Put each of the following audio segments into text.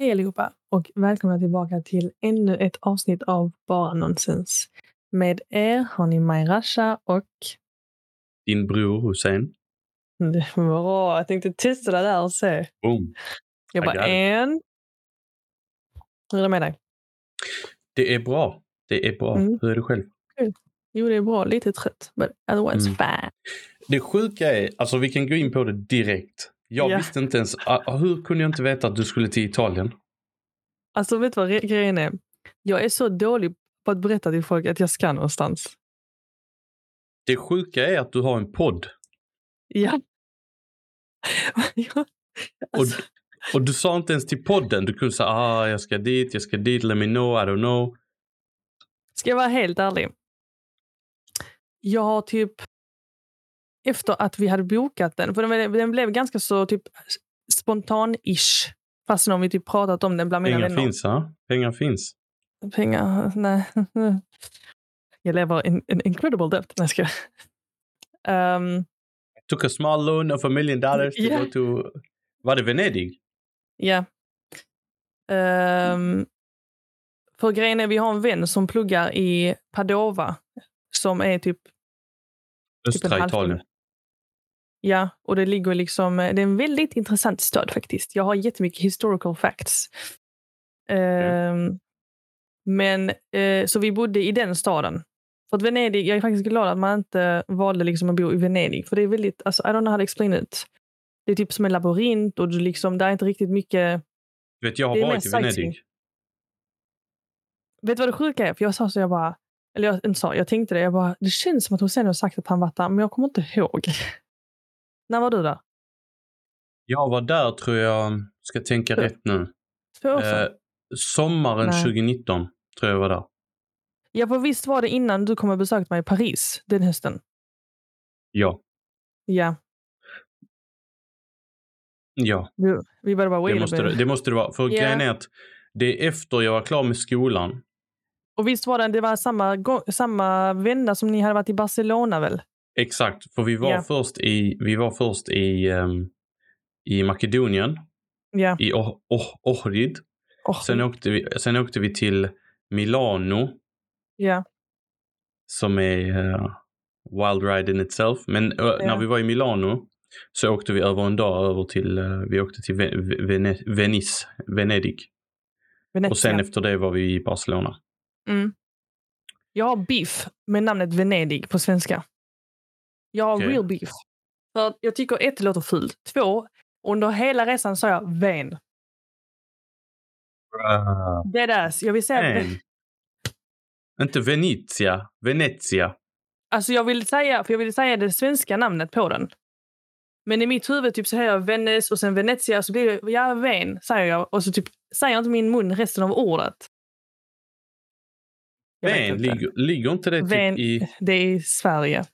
Hej allihopa och välkomna tillbaka till ännu ett avsnitt av Bara Nonsens. Med er har ni Maj Rasha och... Din bror Hussein. Bra, jag tänkte testa det där och se. Boom. Jag bara, en... Hur är det med dig? Det är bra. Det är bra. Mm. Hur är det själv? Jo, det är bra. Lite trött, but otherwise Mm. fine. Det sjuka är, alltså vi kan gå in på det direkt. Jag Ja. visste inte ens, ah, hur kunde jag inte veta att du skulle till Italien? Alltså, vet du vad re- grejen är? Jag är så dålig på att berätta till folk att jag ska någonstans. Det sjuka är att du har en podd. Ja. ja. Alltså, Och du sa inte ens till podden, du kunde säga ah, jag ska dit, jag ska dit, let me know, I don't know. Ska jag vara helt ärlig? Jag har typ... Efter att vi hade bokat den, för den, den blev ganska så typ spontan-ish. Fast om vi typ pratat om den bland mina Pengar vänner. finns, ha? Pengar finns. Pengar, nej. Jag lever in, in incredible debt. Nej, skojar. um, Took a small loan of a million dollars to Ja. go to, var det Venedig? Ja. Ehm, för grejen är, vi har en vän som pluggar i Padova. Som är typ Östra halvtimme. Italien. Ja, och det ligger liksom... Det är en väldigt intressant stad faktiskt. Jag har jättemycket historical facts. Ehm, Men, eh, så vi bodde i den staden. För att Venedig, jag är faktiskt glad att man inte valde liksom att bo i Venedig. För det är väldigt, alltså, I don't know how to explain it. Det är typ som en labyrint och du liksom, det är inte riktigt mycket... Vet, jag har varit i Venedig. sightseeing. Vet du vad det sjuka är? För jag sa så, jag bara... Eller jag inte sa, jag tänkte det. Jag bara, det känns som att Hussein har sagt att han varit där, men jag kommer inte ihåg. När var du där? Jag var där tror jag, ska tänka Hur? rätt nu. Två år sedan? Eh, sommaren Nej. 2019 tror jag var där. Ja, för visst var det innan du kom och besökte mig i Paris den hösten? Ja. Ja. Ja, Vi, vi började bara, det måste, det, det måste det vara. För Ja. grejen är att det är efter jag var klar med skolan. Och visst var det, det var samma, samma vända som ni hade varit i Barcelona väl? Exakt, för vi var Ja. först i, vi var först i, ehm, i Makedonien, Ja. i oh, oh, Ohrid. Oh, Sen åkte, vi, sen åkte vi till Milano, ja. som är eh, wild ride in itself. Men eh, när vi var i Milano så åkte vi över en dag över till, eh, vi åkte till Ve- Vene- Venice, Venedig. Venezia. Och sen efter det var vi i Barcelona. mm. Jag har beef med namnet Venedig på svenska. Jag har Okej. real beef. För jag tycker ett, det låter fult. Två, under hela resan sa jag Ven. Deadass. Jag vill säga... Inte Venezia, Venezia. Alltså jag vill säga, för jag vill säga det svenska namnet på den. Men i mitt huvud typ så säger jag Venice och sen Venezia så blir det, ja, Ven, säger jag. Och så typ säger inte min mun resten av ordet. Jag Ven, inte. ligger, ligger inte det typ Ven- i... Det är i Sverige.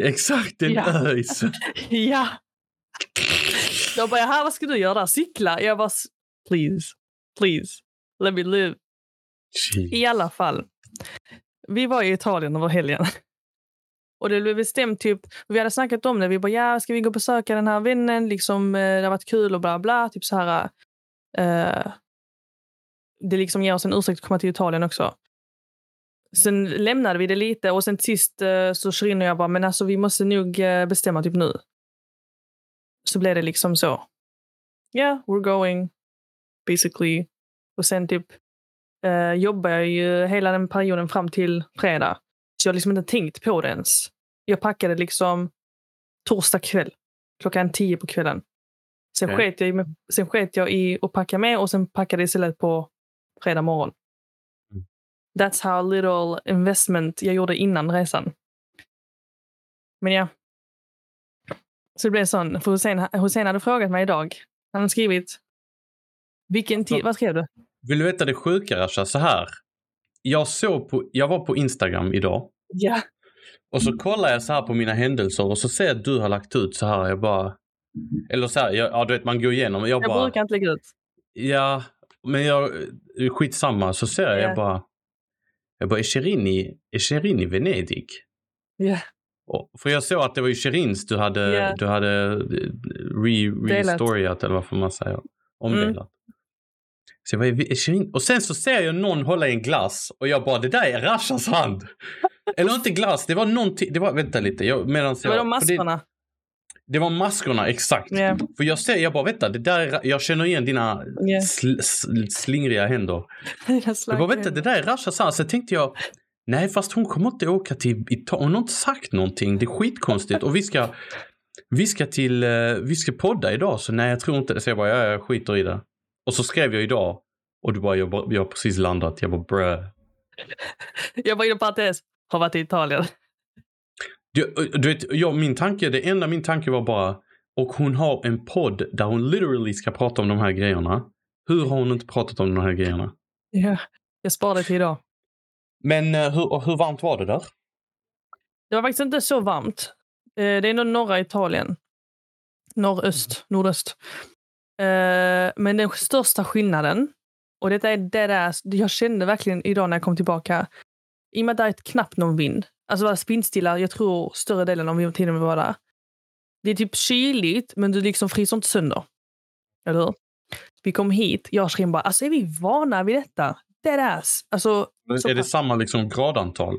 Exakt, en Ja. ö i Sverige. ja. Jag bara, här, vad ska du göra? Cykla? Jag bara, "S- please, please, let me live. I alla fall. Vi var i Italien över helgen. Och det blev bestämt typ, vi hade snackat om det. Vi bara, ja, ska vi gå och besöka den här vännen? Liksom, eh, det har varit kul och bla bla. Typ så här. eh, det liksom ger oss en ursäkt att komma till Italien också. Sen lämnade vi det lite och sen sist eh, så Shirin och jag bara, men alltså vi måste nog eh, bestämma typ nu. Så blev det liksom så. Yeah, we're going. Basically. Och sen typ eh, jobbar jag ju hela den perioden fram till fredag. Så jag har liksom inte tänkt på det ens. Jag packade liksom torsdag kväll. Klockan tio på kvällen. Sen, Okej. sket jag, i sen sket jag i att packa med och sen packade jag istället på fredag morgon. That's how little investment jag gjorde innan resan. Men ja. Så det blev sån. För Hussein, Hussein hade frågat mig idag. Han hade skrivit. Vilken tid? Vad skrev du? Vill du veta det sjuka Rasha? Så här. Jag, såg på, jag var på Instagram idag Ja. och så kollar jag så här på mina händelser och så ser jag att du har lagt ut så här. Jag bara... Eller så här, jag, ja du vet man går igenom. Jag, Jag bara... brukar inte lägga ut. Ja, men jag... Skitsamma. Så ser jag, Ja. jag bara... Jag bara, är Shirin i, är Shirin i Venedig? Ja. Och, för jag såg att det var ju Shirins du hade, Ja. du hade re, Delat. restoriat eller vad får man säga. Omdelat. Så jag bara, och sen så ser jag någon hålla i en glass och jag bara, det där är Rashas hand. Eller inte glass, det var någonting, det var, vänta lite. Jag, medans det var de maskorna. Det, var maskorna, exakt. Yeah. För jag ser, jag bara, vänta, det där är, jag känner igen dina yeah. sl, sl, slingriga händer. jag bara, vänta, det där är Rashas hand. Så tänkte jag, nej fast hon kommer inte åka till Italien. Hon har inte sagt någonting. Det är skitkonstigt. Och vi ska, vi ska till, uh, vi ska podda idag. Så nej, jag tror inte det. Så jag bara, ja, jag skiter i det. Och så skrev jag idag och du bara, jag, jag har precis landat. Jag bara, brö. jag bara, inom parentes, har varit i Italien. Du, du vet, jag, min tanke, det enda min tanke var bara, och hon har en podd där hon literally ska prata om de här grejerna. Hur har hon inte pratat om de här grejerna? Ja, jag sparade till idag. Men uh, hur, hur varmt var det där? Det var faktiskt inte så varmt. Uh, det är nog norra Italien. Nordöst, nordöst. Uh, men den största skillnaden, och detta är det där, jag kände verkligen idag när jag kom tillbaka, i och med att det är knappt någon vind, alltså det var spindstilla, jag tror större delen av tiden vi var där. Det är typ kyligt, men du liksom fryser inte sönder. Eller hur? Vi kom hit, jag och Shrim bara, alltså är vi vana vid detta? Deadass. Alltså, är det samma liksom gradantal?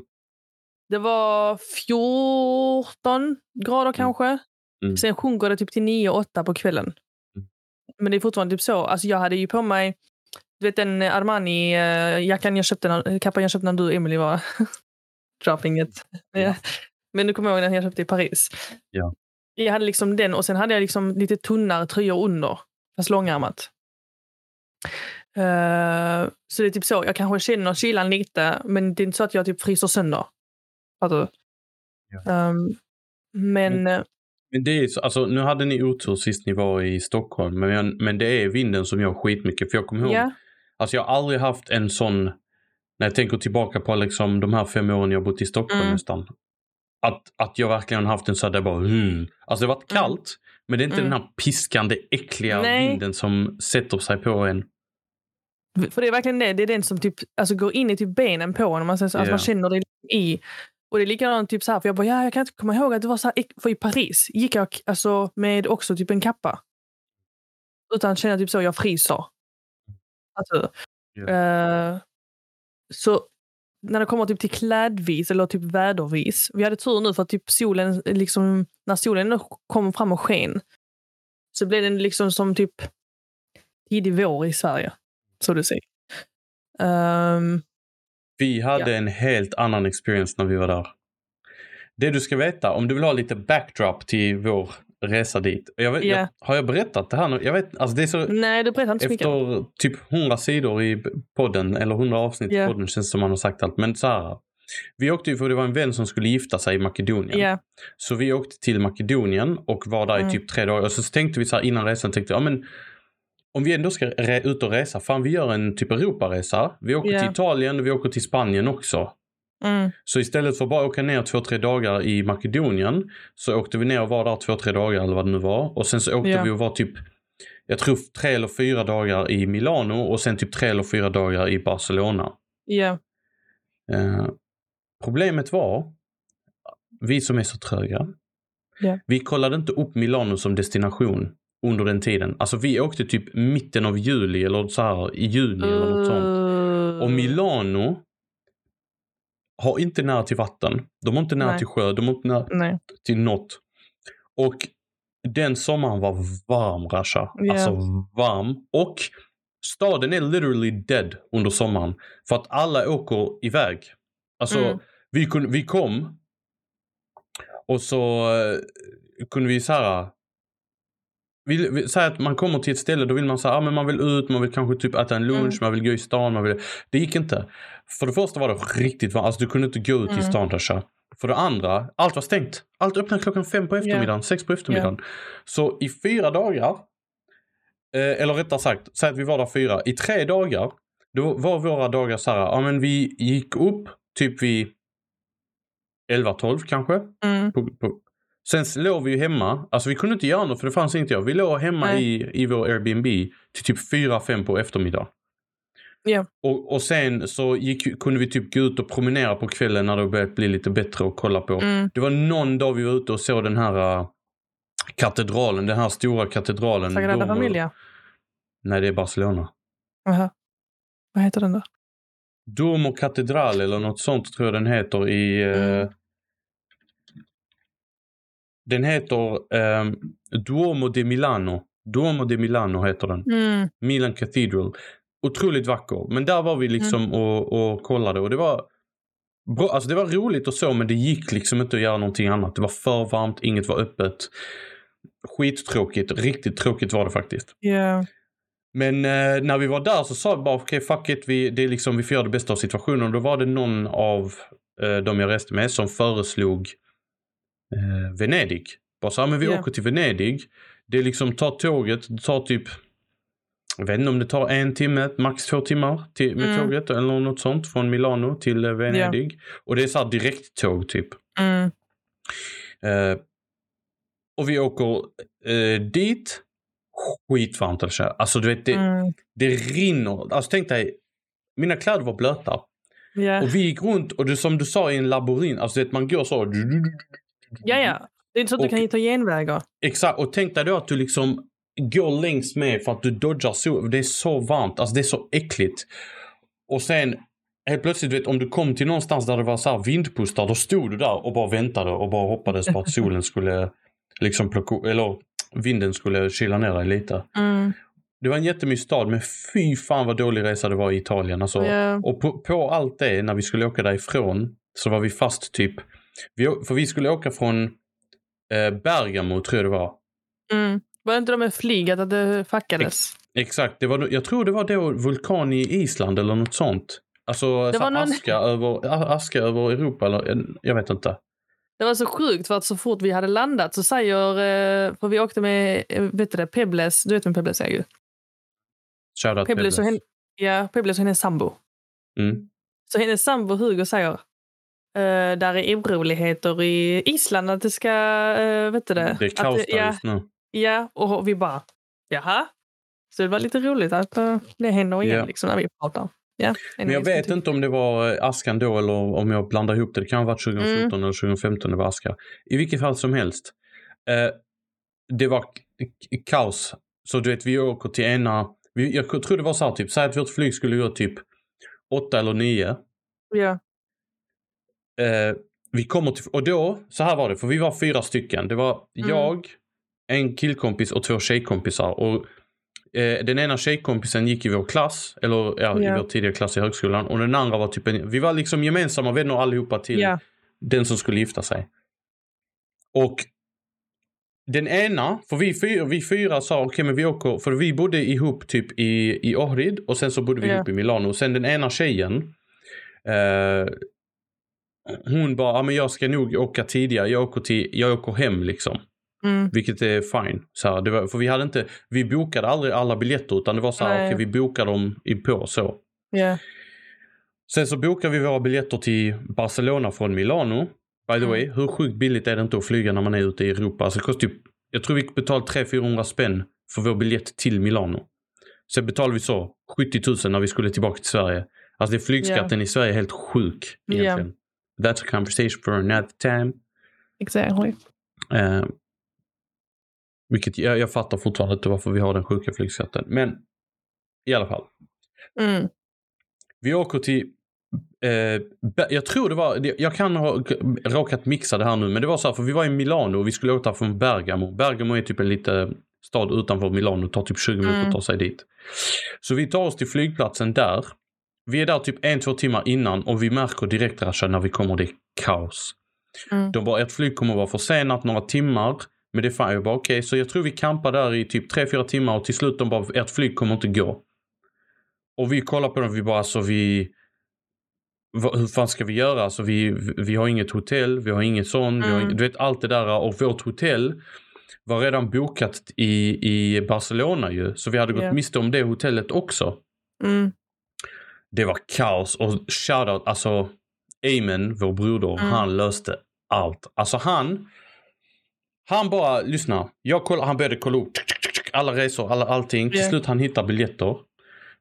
Det var 14 grader mm. kanske. Mm. Sen sjunker det typ till 9-8 på kvällen. Mm. Men det är fortfarande typ så. Alltså jag hade ju på mig du vet den Armani-jackan jag köpte, kappan jag köpte när du och Emily var dropping it. Ja. Men du kommer ihåg den jag köpte i Paris? Ja. Jag hade liksom den och sen hade jag liksom lite tunnare tröjor under, fast långärmat. Uh, så det är typ så. Jag kanske känner kylan lite, men det är inte så att jag typ fryser sönder. Alltså, ja. um, men, men, men det är så, alltså, nu hade ni otur sist ni var i Stockholm, men, men det är vinden som gör skitmycket. För jag kommer ihåg, yeah. alltså jag har aldrig haft en sån, när jag tänker tillbaka på liksom de här fem åren jag bott i Stockholm mm. nästan. Att, att jag verkligen haft en sån där bara, mm. alltså det har varit mm. kallt, mm. men det är inte mm. den här piskande, äckliga Nej. vinden som sätter sig på en. För det är verkligen det, det är den som typ, alltså går in i typ benen på en. Man, alltså, yeah. man känner det i. Och det är likadant typ så här, för jag bara, ja, jag kan inte komma ihåg att det var så här, för i Paris gick jag alltså med också typ en kappa. Utan känna typ så, jag fryser. Alltså, yeah. uh, så när det kommer typ till klädvis eller typ vädervis. Vi hade tur nu för att typ solen, liksom, när solen kom fram och sken så blev den liksom som typ tidig vår i Sverige. Så du säger. Um, vi hade ja. en helt annan experience när vi var där. Det du ska veta, om du vill ha lite backdrop till vår resa dit. Jag vet, yeah. jag, har jag berättat det här? Jag vet, alltså det är så, Nej, du berättar inte så Efter mycket. typ 100 sidor i podden, eller 100 avsnitt yeah. i podden känns det som man har sagt allt. Men så här. Vi åkte ju för det var en vän som skulle gifta sig i Makedonien. Yeah. Så vi åkte till Makedonien och var där mm. i typ tre dagar. Och så tänkte vi så här innan resan, tänkte ja men om vi ändå ska ut och resa, fan vi gör en typ Europaresa. Vi åker yeah. till Italien och vi åker till Spanien också. Mm. Så istället för att bara åka ner två, tre dagar i Makedonien så åkte vi ner och var där två, tre dagar eller vad det nu var. Och sen så åkte yeah. vi och var typ, jag tror tre eller fyra dagar i Milano och sen typ tre eller fyra dagar i Barcelona. Yeah. Uh, problemet var, vi som är så tröga, yeah. vi kollade inte upp Milano som destination under den tiden. Alltså vi åkte typ mitten av juli eller så här i juni uh. eller något sånt. Och Milano har inte nära till vatten. De har inte nära Nej. till sjö. De har inte nära Nej. till något. Och den sommaren var varm, Rasha. Yeah. Alltså varm. Och staden är literally dead under sommaren. För att alla åker iväg. Alltså, mm. vi, kunde, vi kom och så uh, kunde vi så här vill, säg att man kommer till ett ställe, då vill man säga, ah, men man vill ut, man vill kanske typ äta en lunch, mm. man vill gå i stan. Man vill, det gick inte. För det första var det riktigt varmt, alltså du kunde inte gå ut mm. i stan Tasha. För det andra, allt var stängt. Allt öppnade klockan fem på eftermiddagen, yeah. sex på eftermiddagen. Yeah. Så i fyra dagar, eh, eller rättare sagt, säg att vi var där fyra, i tre dagar, då var våra dagar så här, ja men vi gick upp typ vid 11-12 kanske. Mm. På, på, Sen låg vi ju hemma. Alltså vi kunde inte göra något för det fanns inte jag. Vi låg hemma i, i vår Airbnb till typ 4-5 på eftermiddag. Yeah. Och, och sen så gick, kunde vi typ gå ut och promenera på kvällen när det började bli lite bättre att kolla på. Mm. Det var någon dag vi var ute och såg den här uh, katedralen, den här stora katedralen. Sagrada Familia? Nej, det är Barcelona. -huh. Vad heter den då? Duomo Katedral eller något sånt tror jag den heter i... Eh, mm. Uh, den heter um, Duomo de Milano. Duomo de Milano heter den. Mm. Milan Cathedral. Otroligt vacker. Men där var vi liksom mm. och, och kollade och det var bra. Alltså det var roligt och så men det gick liksom inte att göra någonting annat. Det var för varmt, inget var öppet. Skittråkigt. Riktigt tråkigt var det faktiskt. Yeah. Men eh, när vi var där så sa vi bara okej okay, fuck it, vi, det är liksom, vi får göra det bästa av situationen. Och då var det någon av eh, de jag reste med som föreslog eh, Venedig. Bara så, men vi yeah. åker till Venedig. Det är liksom, ta tåget, det tar typ jag vet inte om det tar en timme, max två timmar till, med mm. tåget eller något sånt från Milano till eh, Venedig. Yeah. Och det är så här direkt tåg typ. Mm. Uh, och vi åker uh, dit. Skitvarmt att köra. Alltså du vet, det, mm. det rinner. Alltså tänk dig, mina kläder var blöta. Yeah. Och vi gick runt och det som du sa i en labyrint, alltså vet, man går så. Ja, ja. Det är inte så att och, du kan hitta genvägar. Exakt, och tänk dig då att du liksom går längs med för att du dodgar sol. Det är så varmt, alltså det är så äckligt. Och sen helt plötsligt, vet, om du kom till någonstans där det var så här vindpustar, då stod du där och bara väntade och bara hoppades på att solen skulle liksom plocka, eller vinden skulle kyla ner dig lite. Mm. Det var en jättemysig stad men fy fan vad dålig resa det var i Italien. Alltså, yeah. Och på, på, allt det, när vi skulle åka därifrån, så var vi fast typ, vi, för vi skulle åka från eh, Bergamo tror jag det var. Mm. Var det inte de med flyget att det fuckades? Exakt. Det var, jag tror det var då vulkan i Island eller något sånt. Alltså det var någon... aska, över, aska över Europa eller jag vet inte. Det var så sjukt för att så fort vi hade landat så säger, eh, för vi åkte med, eh, vet du det, Pebbles, du vet vem Pebbles är ju? Shoutout Pebbles. Pebbles. Och hen, ja, Pebbles och hennes sambo. Mm. Så hennes sambo Hugo säger, uh, där är oroligheter i Island att det ska, uh, vet du det? Det är kaos där ja, just nu. Ja, och vi bara, jaha? Så det var lite roligt att uh, det händer igen yeah. liksom, när vi pratar. Ja, Men jag vet inte om det var askan då eller om jag blandar ihop det. Det kan ha varit 2014 mm. eller 2015 det var aska. I vilket fall som helst. Eh, det var kaos. Så du vet, vi åker till ena... Vi, jag tror det var så här typ, säg att vårt flyg skulle gå typ åtta eller nio. Ja. Eh, vi kommer till... Och då, så här var det, för vi var fyra stycken. Det var mm. jag, en killkompis och två tjejkompisar. Och eh, den ena tjejkompisen gick i vår klass, eller ja, yeah. i vår tidigare klass i högskolan. Och den andra var typ en, vi var liksom gemensamma vänner allihopa till yeah. den som skulle gifta sig. Och den ena, för vi fyra, vi fyra sa okej okay, men vi åker, för vi bodde ihop typ i, i Ohrid och sen så bodde vi yeah. ihop i Milano. Och sen den ena tjejen, eh, hon bara, ja men jag ska nog åka tidigare, jag åker, till, jag åker hem liksom. Mm. Vilket är fine. Så här, var, för vi hade inte, vi bokade aldrig alla biljetter utan det var så här, okej okay, vi bokade dem i på så. Yeah. Sen så bokade vi våra biljetter till Barcelona från Milano. By the mm. way, hur sjukt billigt är det inte att flyga när man är ute i Europa? Alltså det kostar typ, jag tror vi betalade 300-400 spänn för vår biljett till Milano. Sen betalade vi så 70 000 när vi skulle tillbaka till Sverige. Alltså det flygskatten yeah. i Sverige är helt sjuk egentligen. Yeah. That's a conversation for another time. Exactly. Uh, vilket jag, jag fattar fortfarande inte varför vi har den sjuka flygskatten. Men i alla fall. Mm. Vi åker till Eh, jag tror det var, jag kan ha råkat mixa det här nu, men det var så här för vi var i Milano och vi skulle åka från Bergamo. Bergamo är typ en liten stad utanför Milano, tar typ 20 minuter mm. att ta sig dit. Så vi tar oss till flygplatsen där. Vi är där typ en, två timmar innan och vi märker direkt Rasha när vi kommer, det är kaos. Mm. De bara, ert flyg kommer vara försenat några timmar. Men det är fan, jag bara okej, okay. så jag tror vi campar där i typ 3-4 timmar och till slut de bara, ert flyg kommer inte gå. Och vi kollar på dem, vi bara alltså vi, hur fan ska vi göra? Alltså vi, vi har inget hotell, vi har inget sånt, mm. har, du vet allt det där och vårt hotell var redan bokat i, i Barcelona ju. Så vi hade gått yeah. miste om det hotellet också. Mm. Det var kaos och shoutout, alltså Amen, vår broder, mm. han löste allt. Alltså han, han bara, lyssna. Jag koll, han började kolla upp alla resor, alla, allting. Till slut han hittar biljetter.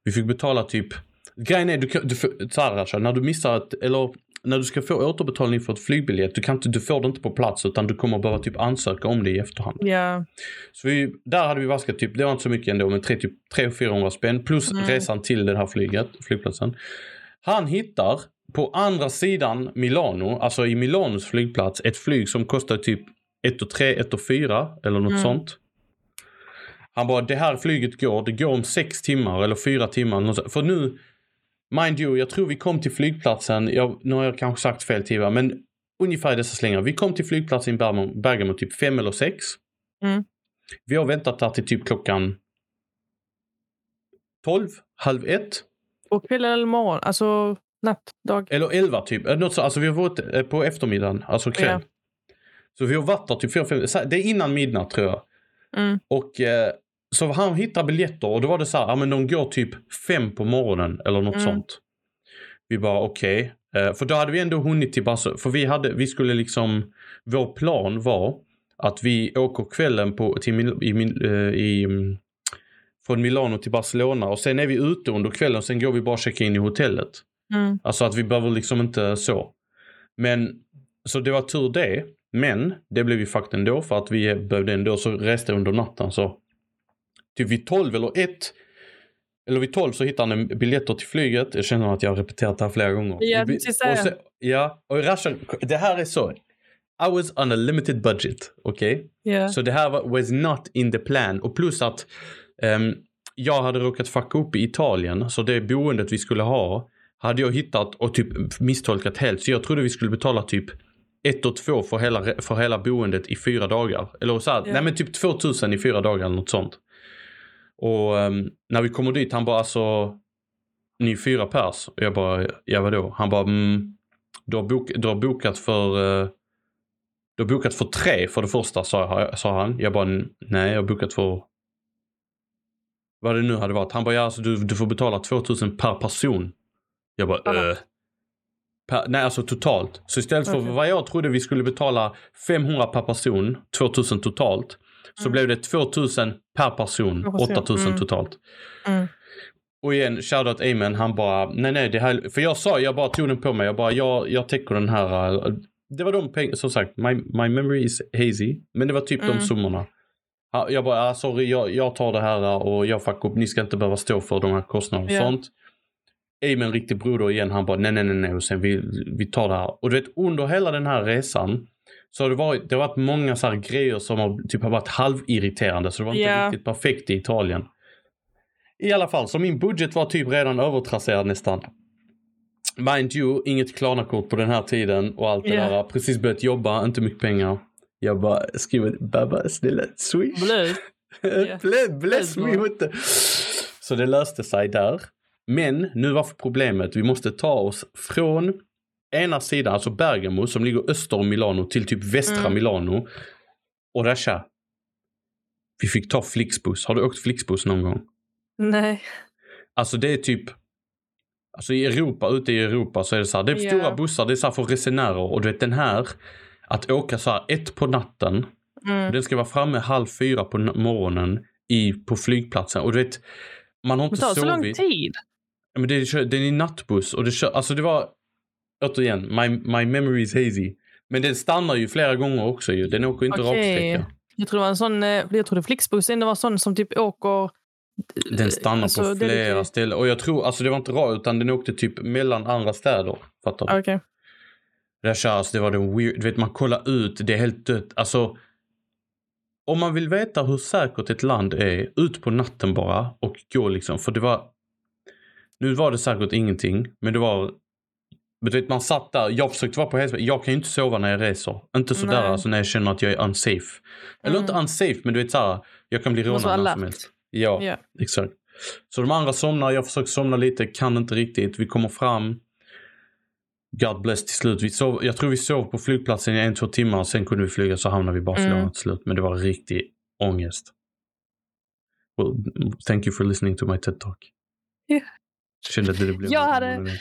Vi fick betala typ Grejen är, du, du, så här, när du missar ett, eller när du ska få återbetalning för ett flygbiljett, du, kan inte, du får det inte på plats utan du kommer behöva typ ansöka om det i efterhand. Ja. Så vi, där hade vi vaskat typ, det var inte så mycket ändå, men 3 typ 400 spänn plus Mm. resan till det här flyget, flygplatsen. Han hittar på andra sidan Milano, alltså i Milanos flygplats, ett flyg som kostar typ 1 och 3, 1 och 4 eller något Mm. sånt. Han bara, det här flyget går, det går om sex timmar eller fyra timmar. För nu, mind you, jag tror vi kom till flygplatsen, jag, nu har jag kanske sagt fel tid va, men ungefär i dessa slängar. Vi kom till flygplatsen i Bergamo, Bergamo typ fem eller sex. Mm. Vi har väntat där till typ klockan 12, halv ett. Och kväll eller morgon? Alltså natt, dag? Eller 11 typ. Något så, alltså vi har varit eh, på eftermiddagen, alltså kväll. Ja. Så vi har varit där typ 4, 5, så här, det är innan midnatt tror jag. Mm. Och eh, så han hittar biljetter och då var det så här, ja men de går typ fem på morgonen eller något Mm. sånt. Vi bara okej. Eh, för då hade vi ändå hunnit till Barcelona. För vi hade, vi skulle liksom, vår plan var att vi åker kvällen på, till, Mil- i, eh, i, mm, från Milano till Barcelona och sen är vi ute under kvällen och sen går vi bara och checkar in i hotellet. Mm. Alltså att vi behöver liksom inte så. Men, så det var tur det. Men det blev ju fakt ändå för att vi behövde ändå så reste under natten så. Typ vid 12 eller 1. Eller vid 12 så hittade han biljetter till flyget. Jag känner att jag har repeterat det här flera gånger. Ja, precis och sen, Ja, och Rasha, det här är så. I was on a limited budget, okej? Ja. Så det här var, was not in the plan. Och plus att ehm, jag hade råkat fucka upp i Italien. Så det boendet vi skulle ha hade jag hittat och typ misstolkat helt. Så jag trodde vi skulle betala typ ett och två för hela, för hela boendet i fyra dagar. Eller så här, Ja. nej men typ 2000 i fyra dagar eller något sånt. Och ehm, när vi kommer dit, han bara alltså, ni är fyra pers. Och jag bara, ja vadå? Han bara, mm, du, har bok, du har bokat för eh, du har bokat för tre för det första sa, sa han. Jag bara nej jag har bokat för vad det nu hade varit. Han bara ja alltså du, du får betala 2000 per person. Jag bara Alla. äh. Per, nej alltså totalt. Så istället för Okej. vad jag trodde vi skulle betala 500 per person, 2000 totalt. Så Mm. blev det 2000 per person, Per person. 8000 Mm. totalt. Mm. Och igen, shoutout Amen, han bara, nej nej det här, för jag sa, jag bara tog den på mig, jag bara, jag, jag täcker den här, äh, det var de pengarna, som sagt, my, my memory is hazy, men det var typ de Mm. summorna. Ja, Jag bara, ah, sorry, jag, jag tar det här äh, och jag fuckar upp, ni ska inte behöva stå för de här kostnaderna och Ja. sånt. Amen, riktig broder igen, han bara, nej nej nej nej, och sen vi, vi tar det här. Och du vet, under hela den här resan, så har det varit, det har varit många så här grejer som har, typ, har varit halvirriterande, så det var inte Ja. riktigt perfekt i Italien. I alla fall, så min budget var typ redan övertrasserad nästan. Mind you, inget Klarna-kort på den här tiden och allt det Ja. där. Precis börjat jobba, inte mycket pengar. Jag bara skriver Babba, snälla swish. Blöd. Ja. bless, bless me with the... Så det löste sig där. Men nu var problemet, vi måste ta oss från ena sidan, alltså Bergamo som ligger öster om Milano till typ västra Mm. Milano. Och Rasha, vi fick ta Flixbus. Har du åkt Flixbus någon gång? Nej. Alltså det är typ Alltså i Europa, ute i Europa så är det så här, det är Ja. stora bussar, det är så här för resenärer och du vet den här att åka så här ett på natten Mm. den ska vara framme halv fyra på morgonen i, på flygplatsen och du vet man har inte det tar så lång sovit. tid. Men det är, det är nattbuss och det kör, alltså det var återigen, my, my memory is hazy. Men den stannar ju flera gånger också ju, den åker inte Okej. raksträcka. Jag tror det var en sån, eh, jag trodde Flixbussen det var sån som typ åker... Den stannar Alltså, på flera lite- ställen och jag tror, alltså det var inte rakt utan den åkte typ mellan andra städer. Fattar du? Okej. Det körs, det var den weird, du vet man kollar ut, det är helt dött. Alltså, om man vill veta hur säkert ett land är, ut på natten bara och gå liksom. För det var, nu var det säkert ingenting, men det var, men du vet man satt där, jag försökte vara på hälsa, jag kan ju inte sova när jag reser. Inte sådär Nej. alltså när jag känner att jag är unsafe. Eller Mm. inte unsafe, men du vet såhär, jag kan bli rånad när som helst. Ja, Ja. exakt. Så de andra somnar, jag försöker somna lite, kan inte riktigt. Vi kommer fram. God bless till slut. Vi sov, jag tror vi sov på flygplatsen i en, två timmar. Sen kunde vi flyga så hamnade vi i Barcelona Mm. till slut. Men det var riktig ångest. Well, thank you for listening to my TED talk. Ja. Kände att det blev... Jag hade-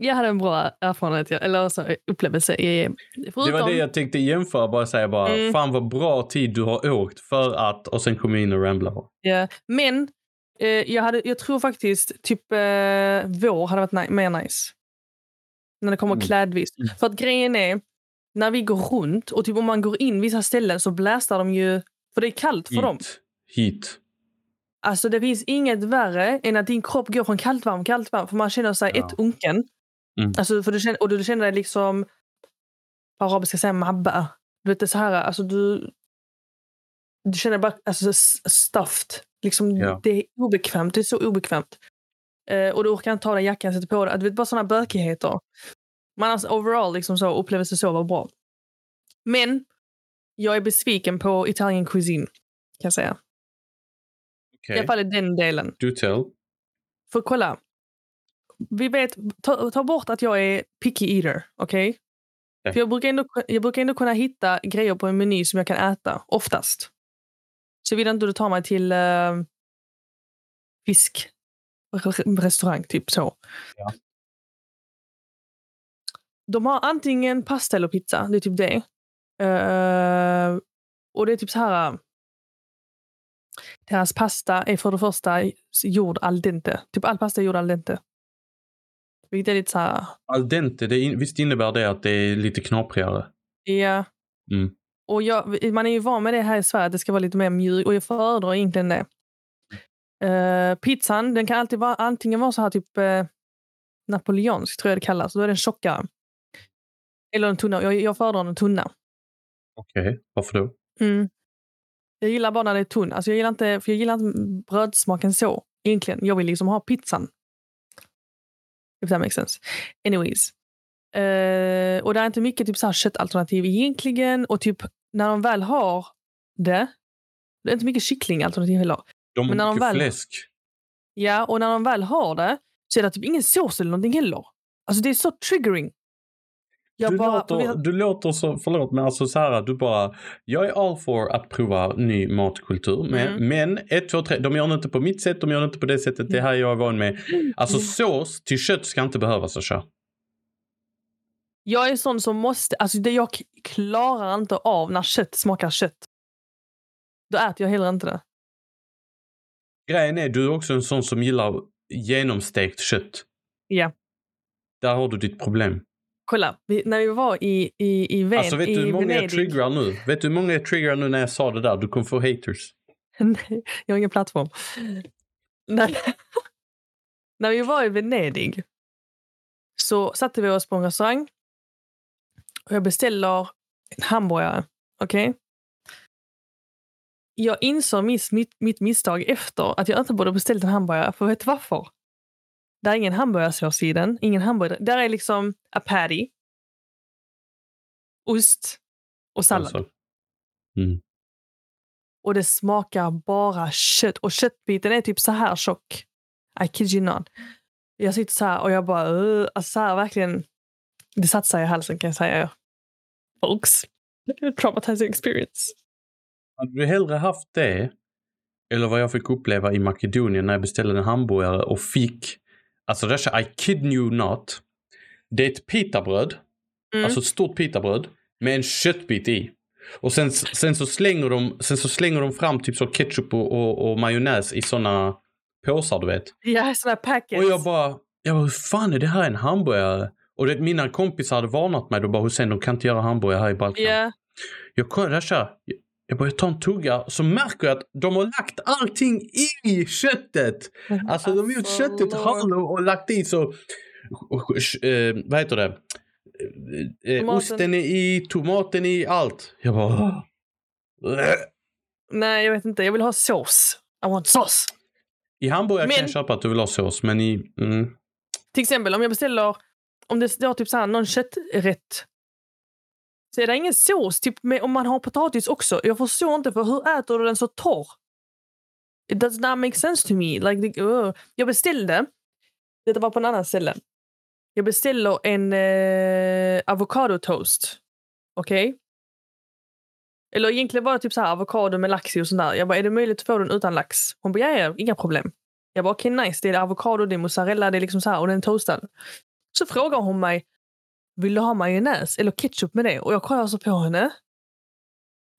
Jag hade en bra erfarenhet, eller alltså, upplevelse. I, förutom, Det var det jag tänkte jämföra, bara säga bara, Mm. fan vad bra tid du har åkt för att, och sen kom jag in och ramblade. Ja, men eh, jag, hade, jag tror faktiskt typ eh, vår hade varit ni- mer nice. När det kommer Mm. klädvis. Mm. För att grejen är, när vi går runt och typ om man går in vissa ställen så blästar de ju, för det är kallt för dem. Heat. Heat. Alltså det finns inget värre än att din kropp går från kallt varm, kallt varm, för man känner sig Ja. ett unken. Mm. Alltså, för du känner, och du känner dig liksom, på arabiska säger mabba. Du vet det är så här, alltså du, du känner bara alltså, stuffed. Liksom, Ja. Det är obekvämt, det är så obekvämt. Eh, och du orkar inte ta dig jackan, sätta på dig. Du vet bara sådana bökigheter. Men alltså overall liksom så, upplevelse så var bra. Men jag är besviken på Italian cuisine, kan jag säga. Okej. I alla fall i den delen. Do tell. För kolla. Vi vet, ta, ta bort att jag är picky eater, okej? Okej. För jag brukar, ändå, jag brukar ändå kunna hitta grejer på en meny som jag kan äta, oftast. Så vill inte du ta mig till uh, fiskrestaurang, typ så. Ja. De har antingen pasta eller pizza, det är typ det. Eh, och det är typ så här... Deras pasta är för det första gjord al dente. Typ all pasta är gjord al dente. Vilket är lite så här... Al dente, det in, visst innebär det att det är lite knaprigare? Ja. Mm. Och jag, man är ju van med det här i Sverige, att det ska vara lite mer mjukt. Och jag föredrar egentligen det. Eh, pizzan, den kan alltid vara antingen vara så här typ uh, napoleonsk, tror jag det kallas. Då är den tjockare. Eller en tunna. Jag, jag föredrar en tunna. Okej, varför då? Mm. Jag gillar bara när det är tunn. Alltså jag gillar inte, för jag gillar inte brödsmaken så. Egentligen. Jag vill liksom ha pizzan. If that makes sense. Anyways. Eh, och det är inte mycket typ så här köttalternativ egentligen. Och typ när de väl har det. Det är inte mycket kycklingalternativ heller. De har Men när de mycket väl- fläsk. Ja, och när de väl har det så är det typ ingen sås eller någonting heller. Alltså det är så triggering. Jag du, bara, låter, du låter så, förlåt men alltså så här, du bara, jag är all for att prova ny matkultur. Men, Mm. men ett, två, tre, de gör det inte på mitt sätt, de gör det inte på det sättet, det här är jag van med. Alltså Mm. sås till kött ska inte behövas köra. Jag är sån som måste, alltså det jag klarar inte av när kött smakar kött. Då äter jag heller inte det. Grejen är, du är också en sån som gillar genomstekt kött. Ja. Där har du ditt problem. Kolla, vi, när vi var i, i, i, Ven, Alltså vet du hur många jag Venedig. triggar nu? Vet du hur många jag triggar nu när jag sa det där? Du kommer få haters. Nej, jag har ingen plattform. när, när vi var i Venedig så satte vi oss på en restaurang och jag beställer en hamburgare. Okej? Jag insåg mitt, mitt misstag efter att jag inte borde beställt en hamburgare. För vet du varför? Det är ingen hamburgarsås i den. Ingen hamburgare. Där är liksom a patty, ost och sallad. Alltså. Mm. Och det smakar bara kött. Och köttbiten är typ så här tjock. I kid you not. Jag sitter så här och jag bara... Uh, alltså så här verkligen... Det satte sig i halsen kan jag säga. Folks. Traumatizing experience. Hade du hellre haft det eller vad jag fick uppleva i Makedonien när jag beställde en hamburgare och fick, alltså det är I kid you not, det är ett pitabröd, Mm. alltså ett stort pitabröd med en köttbit i. Och sen, sen, så slänger de, sen så slänger de fram typ så ketchup och, och, och majonnäs i såna påsar du vet. Ja, här packets. Och jag bara, jag bara, hur fan är det här en hamburgare? Och det, mina kompisar hade varnat mig, då bara Hussein de kan inte göra hamburgare här i Balkan. Ja. Jag här, jag- börjar ta en tugga så märker jag att de har lagt allting i köttet. Alltså de har gjort köttet Lord. hollow och lagt i så, eh, vad heter det? Eh, eh. Osten är i, tomaten i, allt. Jag bara... Nej, jag vet inte. Jag vill ha sås. I want sauce. I hamburgare kan Men- jag köpa att du vill ha sås men i... Mm, Till exempel om jag beställer, om det står typ så här, någon kötträtt. Så är det ingen sås, typ med, om man har potatis också. Jag förstår inte, för hur äter du den så torr? It does not make sense to me. Like, uh. Jag beställde, detta var på en annan ställe. Jag beställer en eh, avocado toast. Okej? Eller egentligen var det typ så här avokado med lax i och sånt där. Jag bara, är det möjligt att få den utan lax? Hon bara, ja, ja, inga problem. Jag bara, okej, nice. Det är avokado, det är mozzarella, det är liksom så här och den är toastad. Så frågar hon mig, vill du ha majonnäs eller ketchup med det? Och jag kollar så på henne.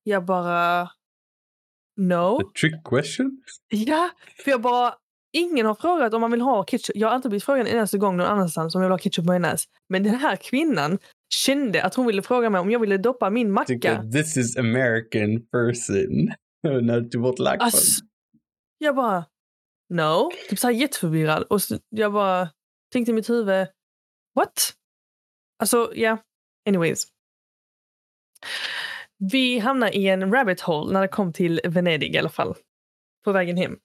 Jag bara, no. a trick question? Ja, för jag bara, ingen har frågat om man vill ha ketchup. Jag har inte blivit frågad en enda gång någon annanstans om jag vill ha ketchup och majonnäs. Men den här kvinnan kände att hon ville fråga mig om jag ville doppa min macka. This is American person. När du vårt lack alltså, Jag bara, no. Typ såhär jätteförvirrad. Och så, jag bara tänkte i mitt huvud, what? Alltså, ja. Yeah. Anyways. Vi hamnade i en rabbit hole när det kom till Venedig i alla fall. På vägen hem.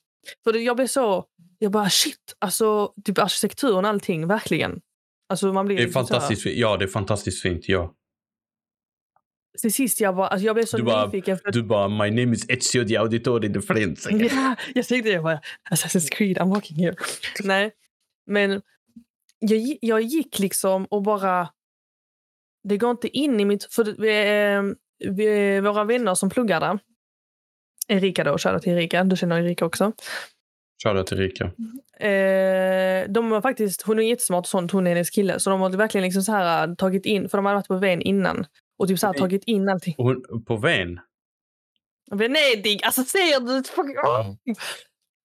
För jag blev så, jag bara shit, alltså typ arkitekturen och allting, verkligen. Alltså man blir det är fantastiskt fint. Ja, det är fantastiskt fint, ja. Till sist jag bara, alltså jag blev så du nyfiken. För... Du bara, my name is Ezio di Auditori de Friends. Ja, jag tänkte det. bara, Assassin's Creed, I'm walking here. Nej, men jag, jag gick liksom och bara... Det går inte in i mitt... För vi, eh, vi, våra vänner som pluggar där, Erika då, shoutout till Erika. Du känner Erika också. Shoutout till Erika. Eh, de var faktiskt, hon är jättesmart och sånt, hon är hennes kille. Så de har verkligen liksom så här äh, tagit in, för de hade varit på Ven innan. Och typ så här tagit in allting. Hon, på Ven? Venedig! Alltså säger du? Oh.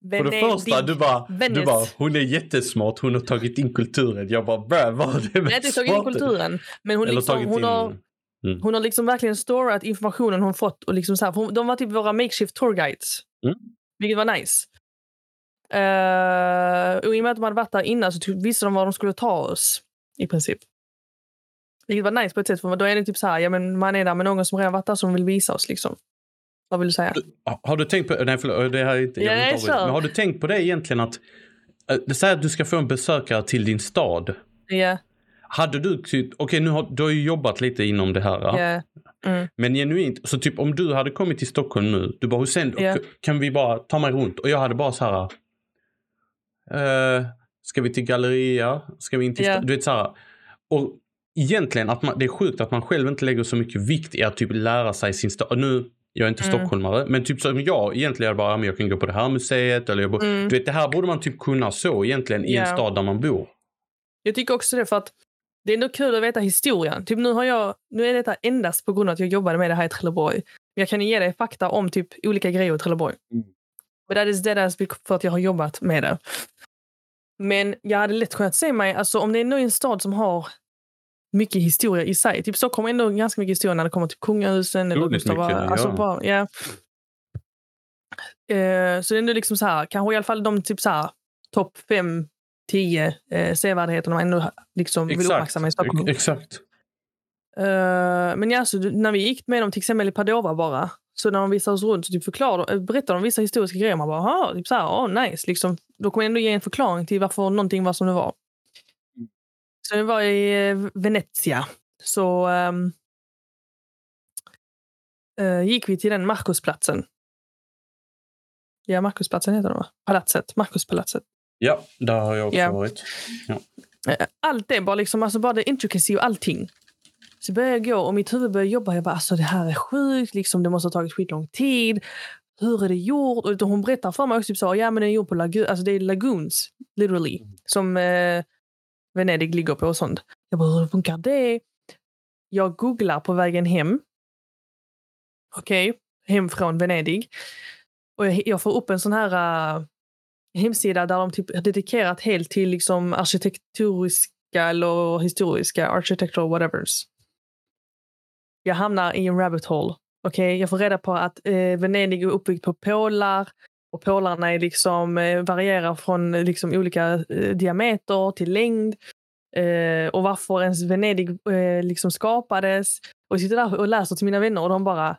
För det första, du bara, du bara, hon är jättesmart, hon har tagit in kulturen. Jag bara, vad är det med Nej, tagit in kulturen. Men hon, liksom, hon, in... har, mm. hon har liksom verkligen storat informationen hon fått. Och liksom så här, de var typ våra makeshift tourguides. Mm. Vilket var nice. Uh, och I och med att de hade varit där innan så typ visste de var de skulle ta oss. I princip. Vilket var nice på ett sätt. För då är det typ så här, ja, men man är där med någon som redan varit där som vill visa oss. Liksom. Vad vill du säga? Har du tänkt på, nej förlåt, det här är inte, jag inte men har du tänkt på det egentligen att, eh, säger att du ska få en besökare till din stad. Ja. Yeah. Hade du, okej okay, nu har du har ju jobbat lite inom det här. Yeah. Mm. Men genuint, så typ om du hade kommit till Stockholm nu, du bara Hussein, yeah. kan vi bara ta mig runt? Och jag hade bara så här, uh, ska vi till Galleria? Ska vi in till, yeah. du vet så här. Och egentligen, att man, det är sjukt att man själv inte lägger så mycket vikt i att typ lära sig sin stad. Nu, jag är inte mm. stockholmare, men typ som jag egentligen bara, men jag kan gå på det här museet eller jag bo, mm. du vet det här borde man typ kunna så egentligen i yeah. en stad där man bor. Jag tycker också det för att det är ändå kul att veta historien. Typ nu har jag, nu är detta endast på grund av att jag jobbade med det här i Trelleborg. Men jag kan ge dig fakta om typ olika grejer i Trelleborg. Mm. But that is dead as för att jag har jobbat med det. Men jag hade lätt kunnat se mig, alltså om det är en stad som har mycket historia i sig. Typ Stockholm har ändå ganska mycket historia när det kommer till kungahusen. Eller Gustav, mycket, alltså ja. Bara, ja. Uh, så det är ändå liksom så här, kanske i alla fall de typ så här topp fem, tio eh, sevärdheterna man ändå liksom vill uppmärksamma i Stockholm. Exakt. Uh, men ja, så när vi gick med dem till exempel i Padova bara, så när de visade oss runt så typ förklarade, eh, berättade de vissa historiska grejer. Man bara, typ så här, oh, nice. Liksom, då kommer ändå ge en förklaring till varför någonting var som det var. Så det var i eh, Venezia. Så um, uh, gick vi till den Marcusplatsen. Ja, Marcusplatsen heter den va? Palatset. Marcuspalatset. Ja, där har jag också ja. varit. Ja. Allt det, bara, liksom, alltså bara det intricacy och allting. Så började jag gå och mitt huvud började jobba. Jag bara, alltså det här är sjukt, liksom, det måste ha tagit skitlång tid. Hur är det gjort? Och hon berättar för mig också, typ så, ja men det är gjort på lagun, alltså det är lagoons, literally. Mm. Som eh, Venedig ligger på och sånt. Jag bara, hur funkar det? Jag googlar på vägen hem. Okej, okay. hem från Venedig. Och jag, jag, får upp en sån här uh, hemsida där de typ har dedikerat helt till liksom arkitekturiska eller historiska architectural whatevers. Jag hamnar i en rabbit hole. Okay? Jag får reda på att eh, Venedig är uppbyggt på pålar och pålarna är liksom, eh, varierar från eh, liksom, olika eh, diameter till längd. Eh, och varför ens Venedig eh, liksom skapades. Och jag sitter där och läser till mina vänner och de bara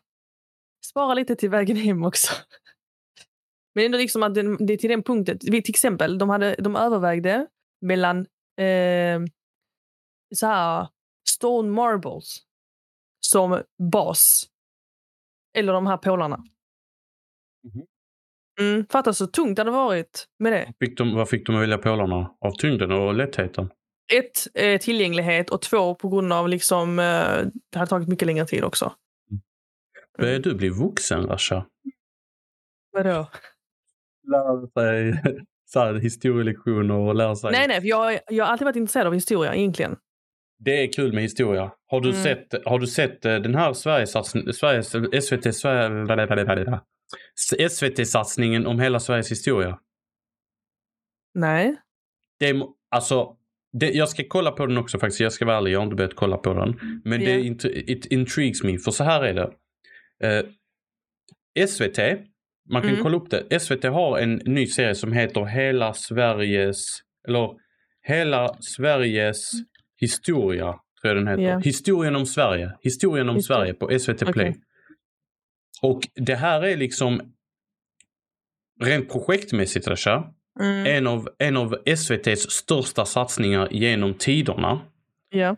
sparar lite till vägen hem också. Men ändå liksom att det, det är till den punkten. Till exempel, de, hade, de övervägde mellan eh, så här, stone marbles som bas. Eller de här pålarna. Mm. Mm, fattar så tungt det hade varit med det. Fick de, vad fick de att välja pålarna? Av tyngden och lättheten? Ett, eh, tillgänglighet och två på grund av liksom, eh, det hade tagit mycket längre tid också. Mm. Börjar du bli vuxen, Rasha? Vadå? Lära sig så här, historielektioner och lära sig... Nej, nej, för jag, jag har alltid varit intresserad av historia egentligen. Det är kul med historia. Har du, mm. sett, har du sett eh, den här Sverigesatsningen, Sveriges, SVT, Sverige, SVT-satsningen om hela Sveriges historia? Nej. Det är, alltså, det, jag ska kolla på den också faktiskt. Jag ska vara ärlig, jag har inte börjat kolla på den. Men Ja. det int- it intrigues me. För så här är det. Eh, SVT, man kan Mm. kolla upp det. SVT har en ny serie som heter Hela Sveriges, eller Hela Sveriges historia, tror jag den heter. Ja. Historien om Sverige. Historien om det. Sverige på SVT Play. Okej. Och det här är liksom rent projektmässigt Rasha, Mm. en av, en av SVTs största satsningar genom tiderna. Ja.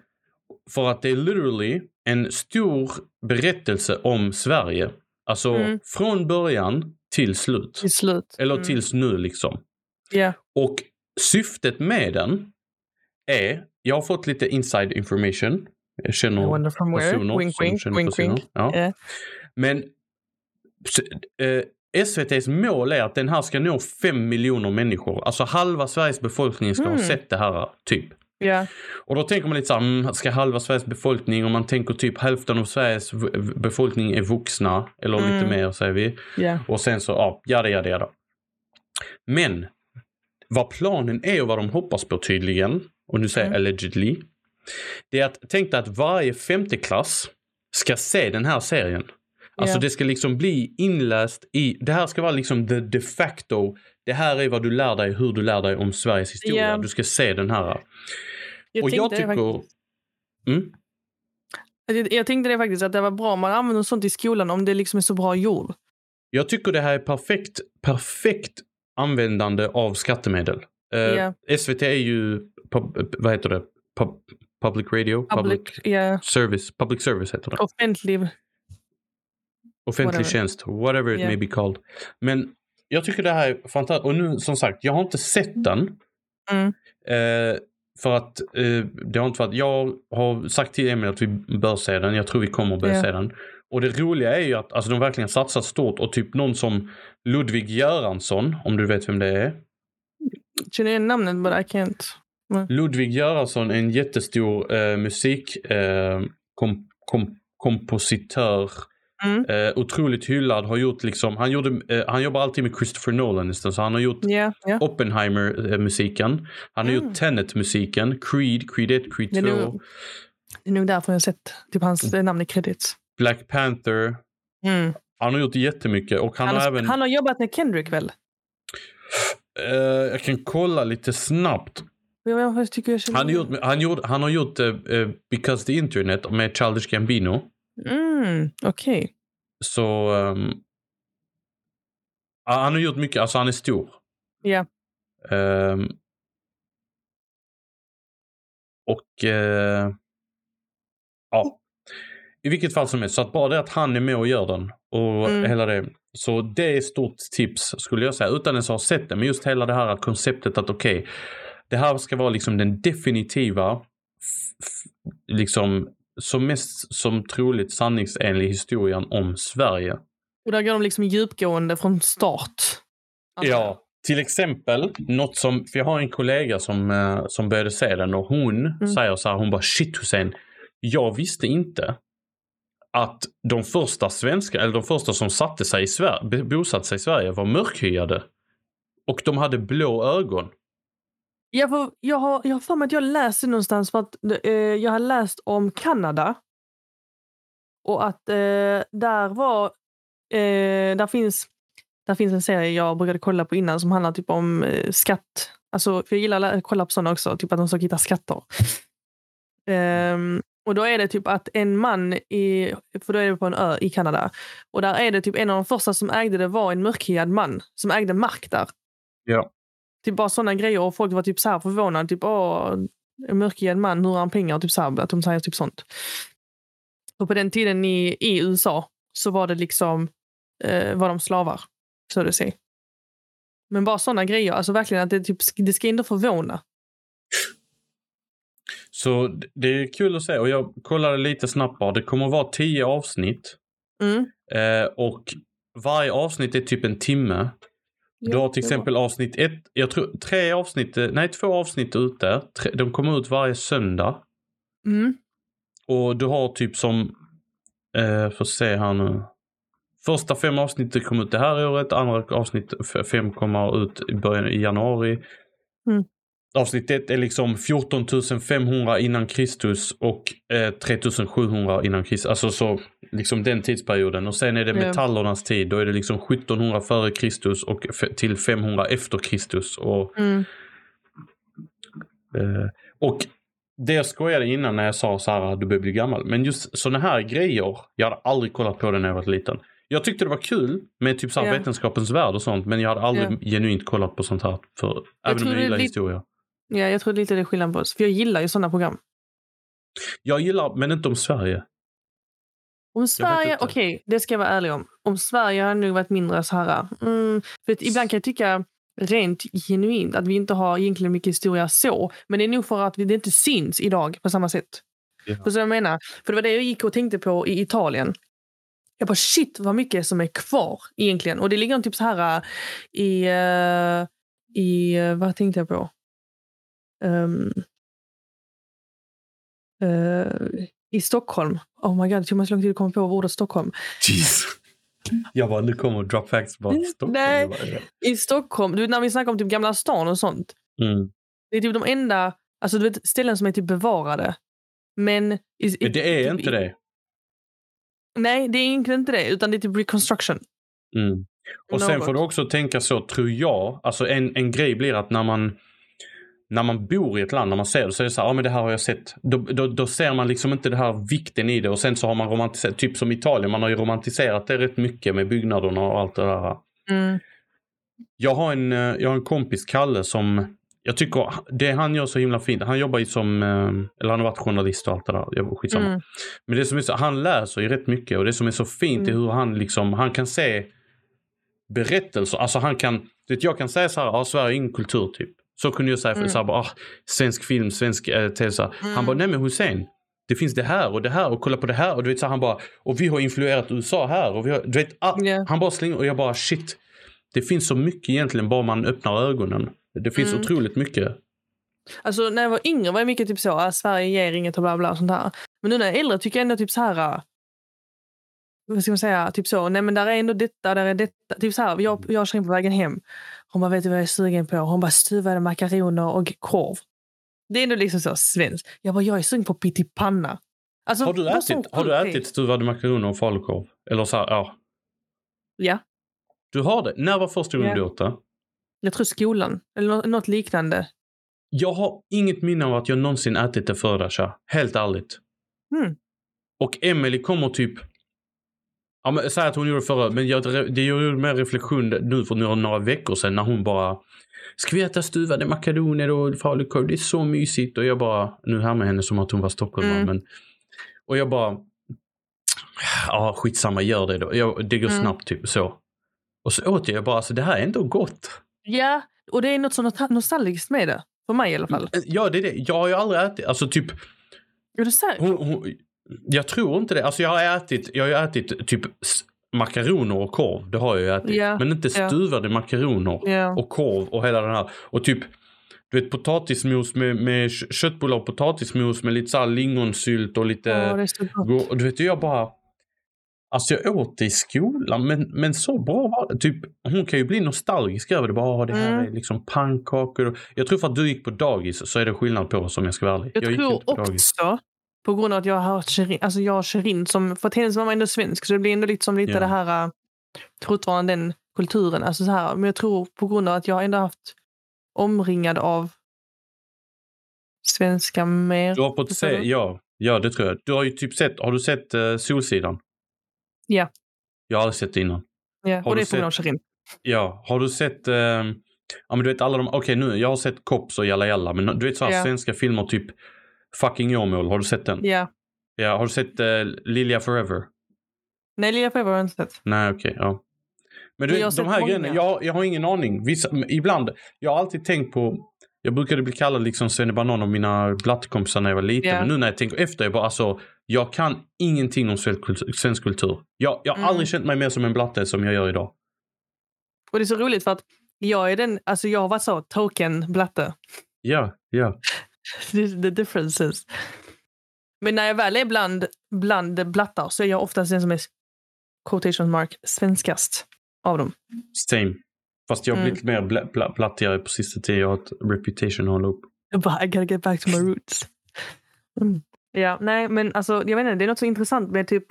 För att det är literally en stor berättelse om Sverige. Alltså Mm. från början till slut. Till slut. Eller Mm. tills nu liksom. Ja. Och syftet med den är, jag har fått lite inside information. Jag känner personer Wink, wink, wink, wink. Ja. Ja. Men SVTs mål är att den här ska nå fem miljoner människor. Alltså halva Sveriges befolkning ska ha Mm. sett det här, typ. Ja. Och då tänker man lite så här, mm, ska halva Sveriges befolkning, om man tänker typ hälften av Sveriges befolkning är vuxna, eller lite Mm. mer säger vi. Ja. Och sen så, ja, jada, jada, jada. Men vad planen är och vad de hoppas på tydligen, och nu säger jag Mm. allegedly, det är att tänk dig att varje femteklass ska se den här serien. Alltså Ja. det ska liksom bli inläst i, det här ska vara liksom the de facto, det här är vad du lär dig, hur du lär dig om Sveriges historia. Ja. Du ska se den här. Jag och jag tycker... Mm? Jag, jag tänkte det faktiskt att det var bra om man använder sånt i skolan om det liksom är så bra gjort. Jag tycker det här är perfekt, perfekt användande av skattemedel. Eh, Ja. SVT är ju, pub, vad heter det, pub, public radio? Public, ja, service, public service heter det. offentlig. Offentlig whatever. tjänst, whatever it Ja. may be called. Men jag tycker det här är fantastiskt. Och nu som sagt, jag har inte sett den. Mm. Eh, för att eh, det har inte varit, jag har sagt till Emil att vi bör se den. Jag tror vi kommer börja Ja. se den. Och det roliga är ju att alltså, de verkligen satsat stort och typ någon som Ludvig Göransson, om du vet vem det är. Känner igen namnet but I can't. Ludvig Göransson är en jättestor eh, musik eh, kom, kom, kompositör. Mm. Eh, otroligt hyllad, har gjort liksom, han, gjorde, eh, han jobbar alltid med Christopher Nolan nästan, så han har gjort Ja, ja. Oppenheimer-musiken. Han har Mm. gjort Tenet-musiken, Creed, Creed 1, Creed 2, Det är, nog, det är nog därför jag har sett typ hans namn i credits. Black Panther. Mm. Han har gjort jättemycket och han, Han, har även... han har jobbat med Kendrick väl? eh, jag kan kolla lite snabbt. Han har gjort, han gjorde, han har gjort eh, eh, Because the Internet med Childish Gambino. Mm, Okej. Så... ehm, ja, han har gjort mycket, alltså han är stor. Ja. Ehm, och... eh, ja. I vilket fall som helst, så att bara det att han är med och gör den och Mm. hela det. Så det är ett stort tips skulle jag säga, utan ens ha sett det. Men just hela det här konceptet att okej, det här ska vara liksom den definitiva, liksom som mest som troligt sanningsenlig historien om Sverige. Och där går de liksom djupgående från start. Alltså, Ja, till exempel något som, för jag har en kollega som, eh, som började se den och hon Mm. säger så här, hon bara shit Hussein, jag visste inte att de första svenska, eller de första som satte sig i Sverige, bosatte sig i Sverige var mörkhyade. Och de hade blå ögon. Jag, får, jag, har, jag har för mig att jag läste någonstans för att eh, jag har läst om Kanada. Och att eh, där var... Eh, där, finns, där finns en serie jag brukade kolla på innan som handlar typ om eh, skatt. Alltså, för jag gillar att kolla på sådana också, typ att de ska hitta skatter. Um, och då är det typ att en man, i, för då är det på en ö i Kanada, och där är det typ en av de första som ägde det var en mörkhyad man som ägde mark där. Ja. Typ bara sådana grejer och folk var typ så här förvånade. Typ, åh, en mörkhyad man, hur har han pengar? Typ så här, att de säger typ sånt. Och på den tiden i, i USA så var det liksom, eh, var de slavar. Så det säger. Men bara sådana grejer, alltså verkligen att det, typ, det ska inte förvåna. Så det är kul att se och jag kollade lite snabbt bara. Det kommer att vara tio avsnitt. Mm. Eh, och varje avsnitt är typ en timme. Du har till exempel avsnitt ett, jag tror tre avsnitt, eh, nej två avsnitt ute. Tre, de kommer ut varje söndag. Mm. Och du har typ som, eh, får se här nu. Första fem avsnittet kom ut det här året, andra avsnitt fem kommer ut i början i januari. Mm. Avsnitt 1 är liksom 14 500 innan Kristus och eh, 3700 innan Kristus. Alltså så, liksom den tidsperioden. Och sen är det metallernas tid. Då är det liksom 1700 före Kristus och till 500 efter Kristus. Och, Mm. eh, och det jag skojade innan när jag sa så här du börjar bli gammal. Men just sådana här grejer, jag hade aldrig kollat på det när jag var liten. Jag tyckte det var kul med typ så Ja. vetenskapens värld och sånt. Men jag hade aldrig genuint kollat på sånt här. För, även om jag gillar historia. Ja, jag tror lite det är skillnad på oss. För jag gillar ju sådana program. Jag gillar, men inte om Sverige. Om Sverige, okej, det ska jag vara ärlig om. Om Sverige har nog varit mindre så här... Mm, för ibland kan jag tycka rent genuint att vi inte har egentligen mycket historia så. Men det är nog för att vi- det inte syns idag på samma sätt. Ja. Vad jag menar? För det var det jag gick och tänkte på i Italien. Jag bara shit vad mycket som är kvar egentligen. Och det ligger typ så här äh, i... äh, i äh, vad tänkte jag på? Ehm, äh, I Stockholm. Oh my god, det tog mig så lång tid att komma på ordet Stockholm. Jeez. Jag bara, nu kommer drop facts bara Stockholm. Nej. Jag bara, ja. I Stockholm, du vet när vi snackar om typ Gamla stan och sånt. Mm. Det är typ de enda alltså, du vet, ställen som är typ bevarade. Men... I, i, det är typ inte det. Nej, det är egentligen inte det. Utan det är typ reconstruction. Mm. Och sen Något. får du också tänka så, tror jag. Alltså en, en grej blir att när man när man bor i ett land, när man ser det, så är det så här, ja men det här har jag sett. Då, då, då ser man liksom inte det här vikten i det och sen så har man romantiserat, typ som Italien, man har ju romantiserat det rätt mycket med byggnaderna och allt det där. Mm. Jag har en, eh, jag har en kompis, Kalle, som jag tycker det han gör så himla fint. Han jobbar ju som, eh, eller han har varit journalist och allt det där. Skitsamma. Mm. Men det som är så, han läser ju rätt mycket och det som är så fint är Mm. hur han liksom, han kan se berättelser. Alltså han kan, vet, jag kan säga så här, ja Sverige är ingen kultur typ. Så kunde jag säga, för Mm. så här, bara, ah, svensk film, svensk eh, tv. Här. Han Mm. bara, nej men Hussein. Det finns det här och det här och kolla på det här. Och du vet så här, han bara, och vi har influerat USA här. Och vi har, du vet, ah, Ja. Han bara slänger och jag bara shit. Det finns så mycket egentligen bara man öppnar ögonen. Det finns Mm. otroligt mycket. Alltså när jag var yngre var jag mycket typ så, att Sverige ger inget och bla bla och sånt där. Men nu när jag är äldre tycker jag ändå typ så här, vad ska man säga, typ så, nej men där är ändå detta, där är detta. Typ så här, jag, jag kör in på vägen hem. Hon bara, vet du vad jag är sugen på? Hon bara, stuvade makaroner och korv. Det är ändå liksom så svenskt. Jag bara, jag är sugen på pyttipanna. Alltså, Har du ätit, har du ätit stuvade makaroner och falukorv? Eller så här, ja. Ja, Du har det? När var första gången Ja. du åt det? jag tror skolan. Eller nå- något liknande. Jag har inget minne av att jag någonsin ätit det förr, Asha. Helt ärligt. Mm. Och Emily kommer typ... Ja, men, säg att hon gjorde förra, men jag, det gjorde mer reflektion nu för några, några veckor sedan när hon bara... Ska vi äta stuvade makaroner och falukorv? Det är så mysigt. Och jag bara... Nu härmar henne som att hon var stockholmare, Mm. men... Och jag bara... Ja, skitsamma, gör det då. Jag, det går Mm. snabbt, typ så. Och så åt jag, bara, alltså det här är ändå gott. Ja, och det är något så nostal- nostalgiskt med det. För mig i alla fall. Ja, det är det. Jag har ju aldrig ätit, alltså typ... Är du säker? Hon, hon, jag tror inte det. Alltså jag har ätit, jag har ätit typ makaroner och korv. Det har jag ju ätit. Ja, Men inte stuvade makaroner Ja. och korv och hela den här. Och typ du vet potatismos med, med kö- köttbullar och potatismos med lite så här lingonsylt och lite... Ja, det är så gott. go- och du vet jag bara... Alltså jag åt det i skolan men, men så bra var det. Typ, hon kan ju bli nostalgisk över det. Bara, "Ah, det här Mm. är liksom pannkakor. Jag tror för att du gick på dagis så är det skillnad på oss om jag ska vara ärlig. Jag, gick tror inte på dagis. På grund av att jag har hört Shirin, alltså jag har Shirin som, för att hennes mamma är ändå svensk, så det blir ändå liksom lite Ja. det här, äh, fortfarande den kulturen. Alltså så här, men jag tror på grund av att jag ändå haft omringad av svenska mer. Du har fått se, ja. Ja, det tror jag. Du har ju typ sett, har du sett uh, Solsidan? Ja. Jag har aldrig sett det innan. Ja, har och det är på grund av Shirin. Ja, har du sett, eh, ja men du vet alla de, okej nu, jag har sett Kops och Jalla Jalla, men du vet så här Ja. svenska filmer typ Fucking Åmål, har du sett den? Ja. Ja, har du sett uh, Lilja Forever? Nej, Lilla Feber har jag inte sett. Nej, okej, ja. Men du vet, de här många. grejerna, jag, jag har ingen aning. Vissa, ibland, jag har alltid tänkt på, jag brukade bli kallad liksom Banan av mina blattkompisar när jag var liten. Ja. Men nu när jag tänker efter, jag bara alltså, jag kan ingenting om svensk kultur. Svensk kultur. Jag, jag har Mm. aldrig känt mig mer som en blatte som jag gör idag. Och det är så roligt för att jag är den, alltså jag har varit så token blatte. Ja, ja. The differences. Men när jag väl är bland, bland blattar så är jag oftast den som är quotation mark svenskast av dem. Same. Fast jag har Mm. blivit mer bla- bla- plattigare på sista tiden. Jag har ett reputation hålla upp. Jag bara, I gotta get back to my roots. Mm. Ja, nej, men alltså, jag vet inte, det är något så intressant med typ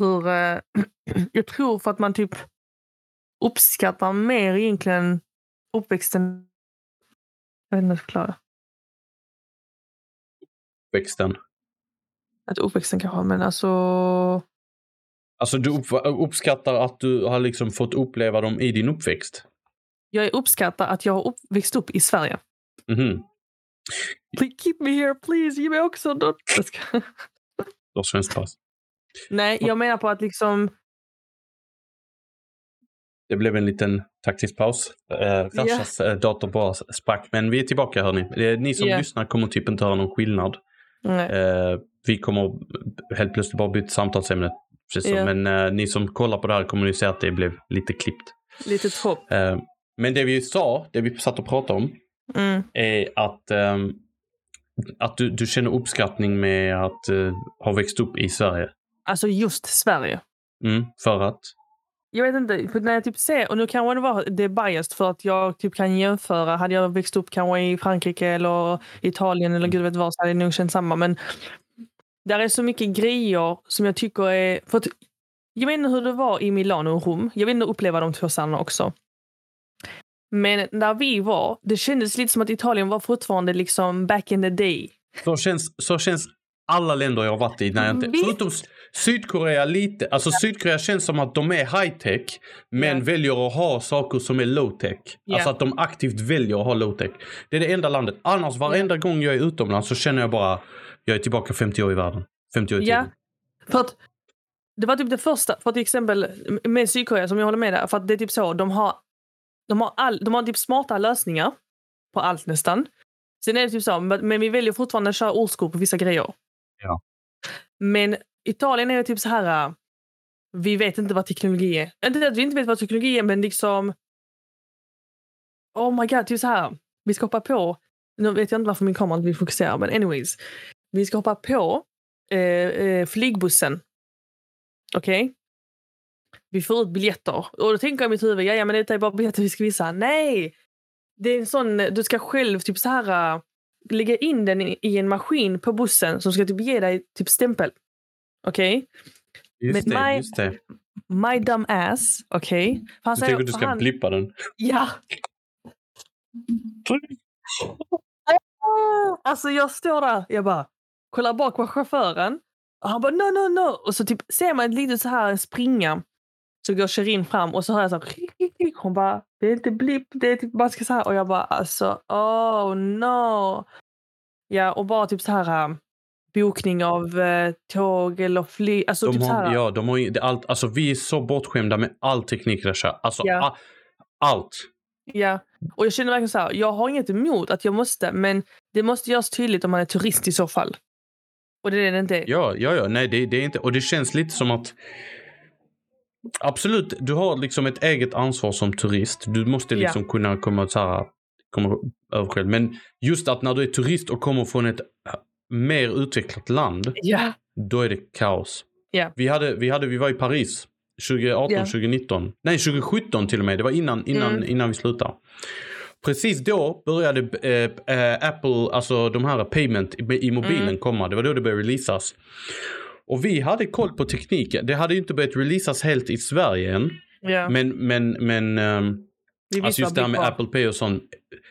hur... Eh, jag tror för att man typ uppskattar mer egentligen uppväxten. Jag vet inte förklara. Växten. Att uppväxten kanske, men alltså... Alltså du upp, uppskattar att du har liksom fått uppleva dem i din uppväxt? Jag uppskattar att jag har upp, växt upp i Sverige. Mhm. Please, keep me here, please. Ge mig också något. Du har svenskt pass. Nej, jag menar på att liksom... Det blev en liten taktisk paus. Eh, Rashas eh, dator bara sprack. Men vi är tillbaka hörni. Ni som Ja. lyssnar kommer typ inte höra någon skillnad. Eh, vi kommer helt plötsligt bara byta samtalsämne. Precis. Ja. Men eh, ni som kollar på det här kommer ju se att det blev lite klippt. Litet hopp. Eh, men det vi sa, det vi satt och pratade om, Mm. är att, ehm, att du, du känner uppskattning med att eh, ha växt upp i Sverige. Alltså just Sverige. Mm, för att? Jag vet inte, för när jag typ ser, och nu kanske det var det är biased för att jag typ kan jämföra. Hade jag växt upp kanske i Frankrike eller Italien eller gud vet vad så hade jag nog känt samma. Men där är så mycket grejer som jag tycker är... För att, jag vet inte hur det var i Milano och Rom. Jag vill inte uppleva de två städerna också. Men när vi var, det kändes lite som att Italien var fortfarande liksom back in the day. Så känns, så känns alla länder jag har varit i. När jag inte, förutom Sydkorea lite. Alltså Sydkorea känns som att de är high tech men Ja. väljer att ha saker som är low tech. Ja. Alltså att de aktivt väljer att ha low tech. Det är det enda landet. Annars varenda gång jag är utomlands så känner jag bara jag är tillbaka 50 år i världen. 50 år i Ja. tiden. För att det var typ det första, för till exempel med Sydkorea som jag håller med där, för att det är typ så, de har, de har, all, de har typ smarta lösningar på allt nästan. Sen är det typ så, men vi väljer fortfarande att köra old på vissa grejer. Ja. Men Italien är typ så här, äh, vi vet inte vad teknologi är. Inte att vi inte vet vad teknologi är, men liksom, oh my god, typ så här, vi ska hoppa på, nu vet jag inte varför min kamera inte vill fokusera, men anyways, vi ska hoppa på eh, eh, flygbussen. Okej? Vi får ut biljetter. Och då tänker jag i mitt huvud, ja, ja men det är typ bara biljetter vi ska visa. Nej! Det är en sån, du ska själv typ så här äh, lägga in den i, i en maskin på bussen som ska typ ge dig typ stämpel. Okej? Just Men det, my- just det. My dumb ass. Okej? För han säger- tänker att du ska han- blippa den? Ja. Alltså jag står där, jag bara kollar bak på chauffören och han bara no, no, no. Och så typ ser man ett litet så här springa. Så går Sherin fram och så hör jag så här. Hon bara, det är inte blipp, det är typ man ska så här. Och jag bara alltså, oh no. Ja, och bara typ så här äh, bokning av eh, tåg eller flyg. Alltså De typ har, ja, de har det- allt. Alltså vi är så bortskämda med all teknik Rasha. Alltså Ja. a- allt. Ja, och jag känner verkligen så här, jag har inget emot att jag måste, men det måste göras tydligt om man är turist i så fall. Och det är det inte. Ja, ja, ja. Nej, det, det är inte. Och det känns lite som att. Absolut, du har liksom ett eget ansvar som turist. Du måste liksom kunna komma så här. Komma över själv. Men just att när du är turist och kommer från ett mer utvecklat land. Ja, Då är det kaos. Ja. Vi, hade, vi, hade, vi var i Paris 2018, Ja. 2019. Nej, 2017 till och med. Det var innan, innan, Mm. innan vi slutade. Precis då började eh, Apple, alltså de här payment i, mobilen Mm. komma. Det var då det började releasas. Och vi hade koll på tekniken. Det hade ju inte börjat releasas helt i Sverige än. ja. Men, men, men visste alltså just det här med. Apple Pay och sånt.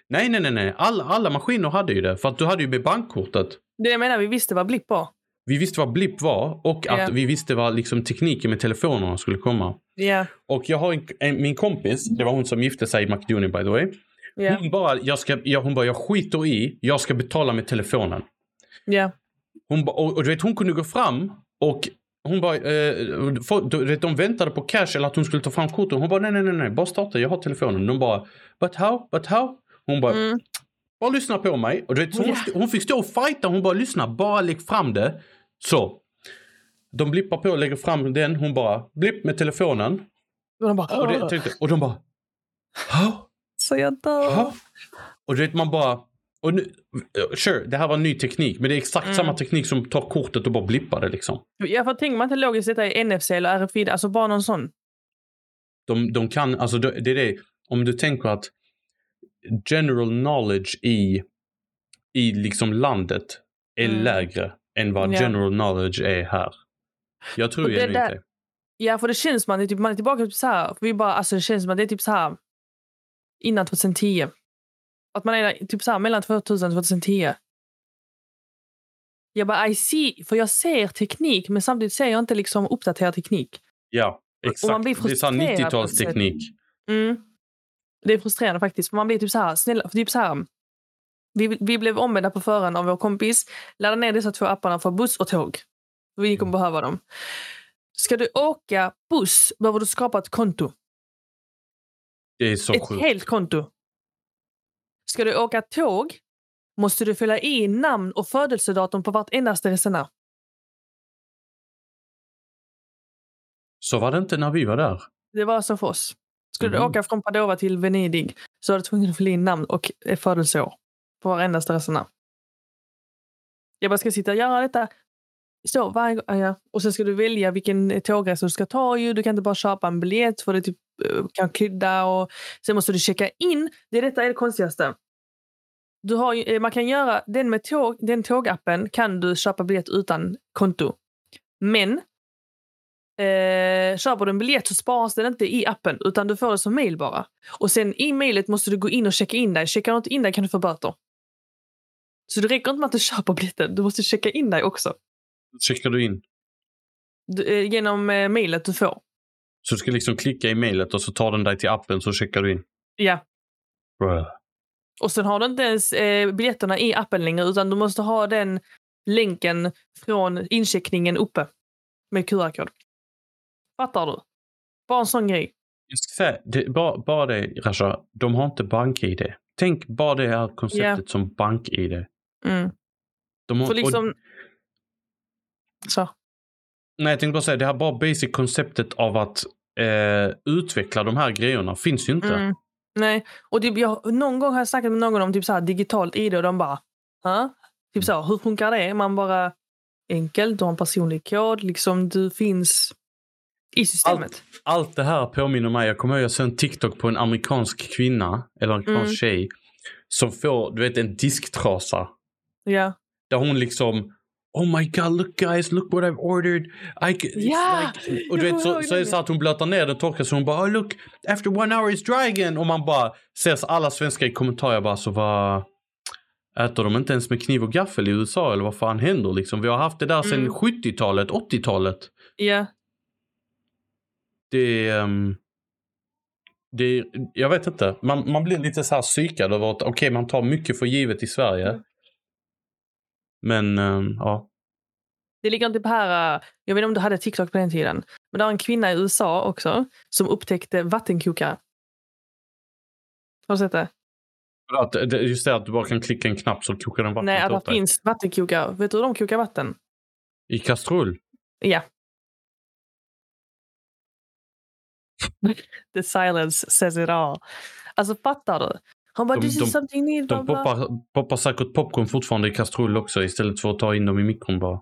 Nej, nej, nej, nej. Alla, alla maskiner hade ju det. För att du hade ju med bankkortet. Det jag menar, vi visste vad blipp var. Vi visste vad blipp var och att Ja. vi visste vad liksom, tekniken med telefonerna skulle komma. Ja, Och jag har en, en, min kompis, det var hon som gifte sig i Makedonien by the way. ja, Hon bara, jag ska, jag, hon bara, jag skiter i, jag ska betala med telefonen. ja. Hon ba, och, och du vet, hon kunde gå fram och hon bara, eh, för, du vet, de väntade på cash eller att hon skulle ta fram kortet. Hon bara, nej, nej, nej, nej, bara starta, jag har telefonen. De bara, but how, but how? Hon bara, Mm. Bara lyssna på mig. Och du vet, hon, Ja. hon fick stå och fighta, hon bara, lyssna, bara lägg fram det. Så. De blippar på och lägger fram den, hon bara, blipp med telefonen. Och de bara, Och, det, tänkte, och de bara, Hå? så jag dör. Hå? Och du vet man bara, och nu, sure, det här var ny teknik, men det är exakt Mm. samma teknik som tar kortet och bara blippar det liksom. Ja, för tänker man inte logiskt detta är NFC eller RFID, alltså bara någon sån. De, de kan, alltså det är det, om du tänker att general knowledge i, i liksom landet är Mm. lägre än vad Ja. general knowledge är här. Jag tror Och det genuint där- det. Ja, för det känns att det är typ, man är tillbaka typ så här. Vi bara, alltså det känns att det är typ så här innan 2010. Att man är typ så här mellan 2000 och 2010. Jag bara, I see, för jag ser teknik men samtidigt ser jag inte liksom uppdaterad teknik. Ja, man exakt. blir Det är så här frustrerad på ett 90-talsteknik. Mm. Det är frustrerande faktiskt. För man blir typ så här, snälla, typ så här. Vi, vi blev ombedda på förhand av vår kompis. Ladda ner dessa två apparna för buss och tåg. Vi kommer behöva dem. Ska du åka buss behöver du skapa ett konto. Det är så ett sjukt. helt konto. Ska du åka tåg måste du fylla i namn och födelsedatum på vartendaste resenär. Så var det inte när vi var där. Det var så för oss. Skulle Mhm. du åka från Padova till Venedig så var du tvungen att fylla in namn och eh, födelseår på varendaste resenär. Jag bara ska sitta och göra detta så varje gång. Ja. Och sen ska du välja vilken tågresa du ska ta. Ju. Du kan inte bara köpa en biljett för det typ, eh, kan krydda. Och sen måste du checka in. Det är detta är det konstigaste. Du har, eh, man kan göra den med tåg, den tågappen kan du köpa biljett utan konto. Men eh, köper du en biljett så sparas den inte i appen utan du får det som mail bara. Och sen i mailet måste du gå in och checka in dig. Checkar du inte in dig kan du få böter. Så det räcker inte med att du köper biljetten, du måste checka in dig också. Checkar du in. Du, eh, genom eh, mailet du får. Så du ska liksom klicka i mejlet och så tar den dig till appen så checkar du in. Ja. Bruh. Och sen har du inte ens eh, biljetterna i appen längre utan du måste ha den länken från incheckningen uppe med QR-kod. Fattar du? Bara en sån grej. Säga, det, bara, bara det Rasha, de har inte bank-id. Tänk bara det här konceptet som bank-id. Mm. De har, För och, liksom... Så. nej, jag tänkte bara säga, det här bara basic konceptet av att eh, utveckla de här grejerna finns ju inte. Mm. Nej, och typ jag, någon gång har jag snackat med någon om typ så här digitalt ID och de bara, ha? Typ så, hur funkar det? Man bara, enkelt, du har en personlig kod, liksom du finns i systemet. Allt det här påminner mig, jag kommer ihåg jag såg en TikTok på en amerikansk kvinna, eller en amerikansk Mm. tjej, som får, du vet en disktrasa. Ja. Där hon liksom Oh my god, look guys, look what I've ordered. I can, Ja! like, och du vet, så, så är det så att hon blötar ner den, torkar så hon bara oh, look, after one hour it's dry again. Och man bara ser alla svenskar i kommentarer bara så vad Äter de inte ens med kniv och gaffel i USA eller vad fan händer liksom? Vi har haft det där sedan Mm. 70-talet, 80-talet. Ja. Det är... ehm, det är, jag vet inte. Man, man blir lite så här psykad över att okej, man tar mycket för givet i Sverige. Mm. Men ehm, ja. Det ligger inte på här, äh, jag vet inte om du hade TikTok på den tiden, men det var en kvinna i USA också som upptäckte vattenkokare. Har du sett det? Att, det- just det att du bara kan klicka en knapp så kokar den vattnet Nej, att det finns vattenkokare. Vet du hur de kokar vatten? I kastrull? Ja. The silence says it all. Alltså fattar du? Han bara, De- this de- is something new. De poppar, poppar säkert popcorn fortfarande i kastrull också istället för att ta in dem i mikron bara.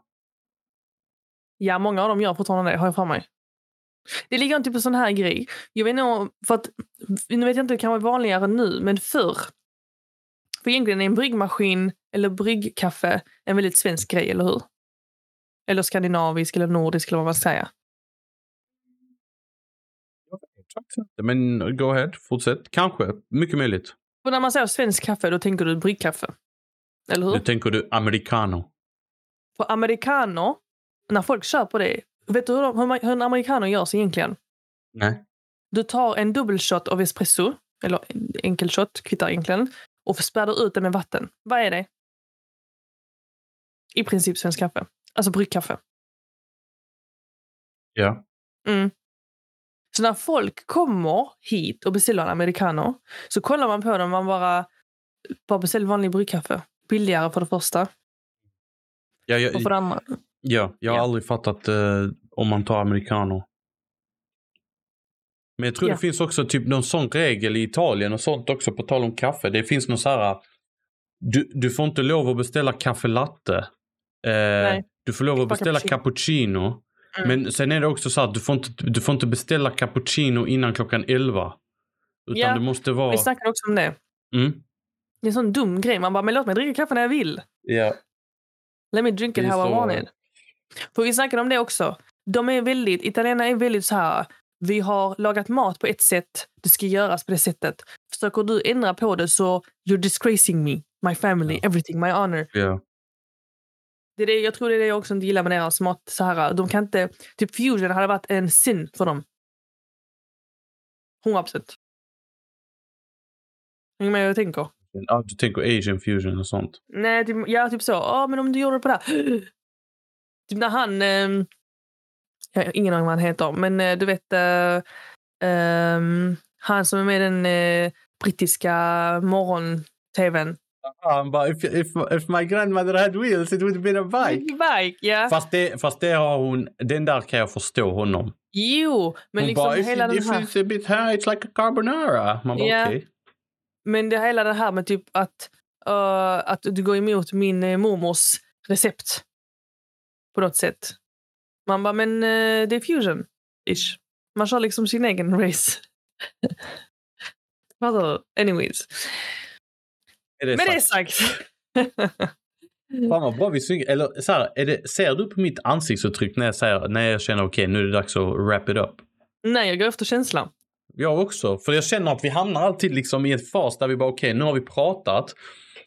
Ja, många av dem gör fortfarande det, har jag för mig. Det ligger inte på sån här grej. Jag vet inte för att, nu vet jag inte, det kan vara vanligare nu, men förr. För egentligen är en bryggmaskin eller bryggkaffe en väldigt svensk grej, eller hur? Eller skandinavisk eller nordisk eller vad man ska säga. Men go ahead, fortsätt. Kanske, mycket möjligt. Och när man säger svensk kaffe, då tänker du bryggkaffe. Eller hur? Nu tänker du americano. På americano, när folk kör på det, vet du hur, de, hur, hur en americano görs egentligen? Nej. Du tar en dubbelshot av espresso, eller enkel shot, kvittar egentligen, och späder ut det med vatten. Vad är det? I princip svensk kaffe. Alltså bryggkaffe. Ja. Mm. Så när folk kommer hit och beställer en americano så kollar man på dem man bara, bara beställer vanlig bryggkaffe. Billigare för det första. Ja, Och jag, för det andra. ja, jag har Ja. aldrig fattat eh, om man tar americano. Men jag tror Ja. det finns också typ någon sån regel i Italien och sånt också på tal om kaffe. Det finns någon så här. Du, du får inte lov att beställa kaffe latte. Eh, Nej. du får lov att beställa cappuccino. cappuccino. Mm. Men sen är det också så att du får inte, du får inte beställa cappuccino innan klockan 11. Utan ja, det måste vara... vi snackade också om det. Mm. Det är en sån dum grej. Man bara, men låt mig dricka kaffe när jag vill. Ja. Let me drink it how så... I want it. För vi snackade om det också. De är väldigt, italienarna är väldigt så här, vi har lagat mat på ett sätt, det ska göras på det sättet. Försöker du ändra på det så you're disgracing me, my family, everything, my honor. Yeah. Det är det, jag tror det är det jag också inte gillar med deras mat. Så här, de kan inte, typ fusion hade varit en sin för dem. 100 procent. Hänger med jag tänker? Ja, du tänker asian fusion och sånt? Nej, typ, ja, typ så. Ja, men om du gjorde det på det här. Typ när han... Eh, jag har ingen aning vad han heter, men eh, du vet... Eh, ehm, han som är med i den eh, brittiska morgon-tvn. Han bara, if, if, if my grandmother had wheels it would have been a bike. bike yeah. fast, det, fast det har hon, den där kan jag förstå honom. Jo, men hon liksom bara, hela if, den här... If it's a bit high it's like a carbonara. Man bara, yeah. Okay. Men det hela det här med typ att, uh, att du går emot min uh, mormors recept. På något sätt. Man bara, men uh, det är fusion-ish. Man kör liksom sin egen race. Anyways. Är det Med sagt? det sagt. Fan vad bra vi synger. Eller så här, är det, ser du på mitt ansiktsuttryck när jag, säger, när jag känner okej okay, nu är det dags att wrap it up? Nej, jag går efter känslan. Jag också. För jag känner att vi hamnar alltid liksom i en fas där vi bara okej okay, nu har vi pratat.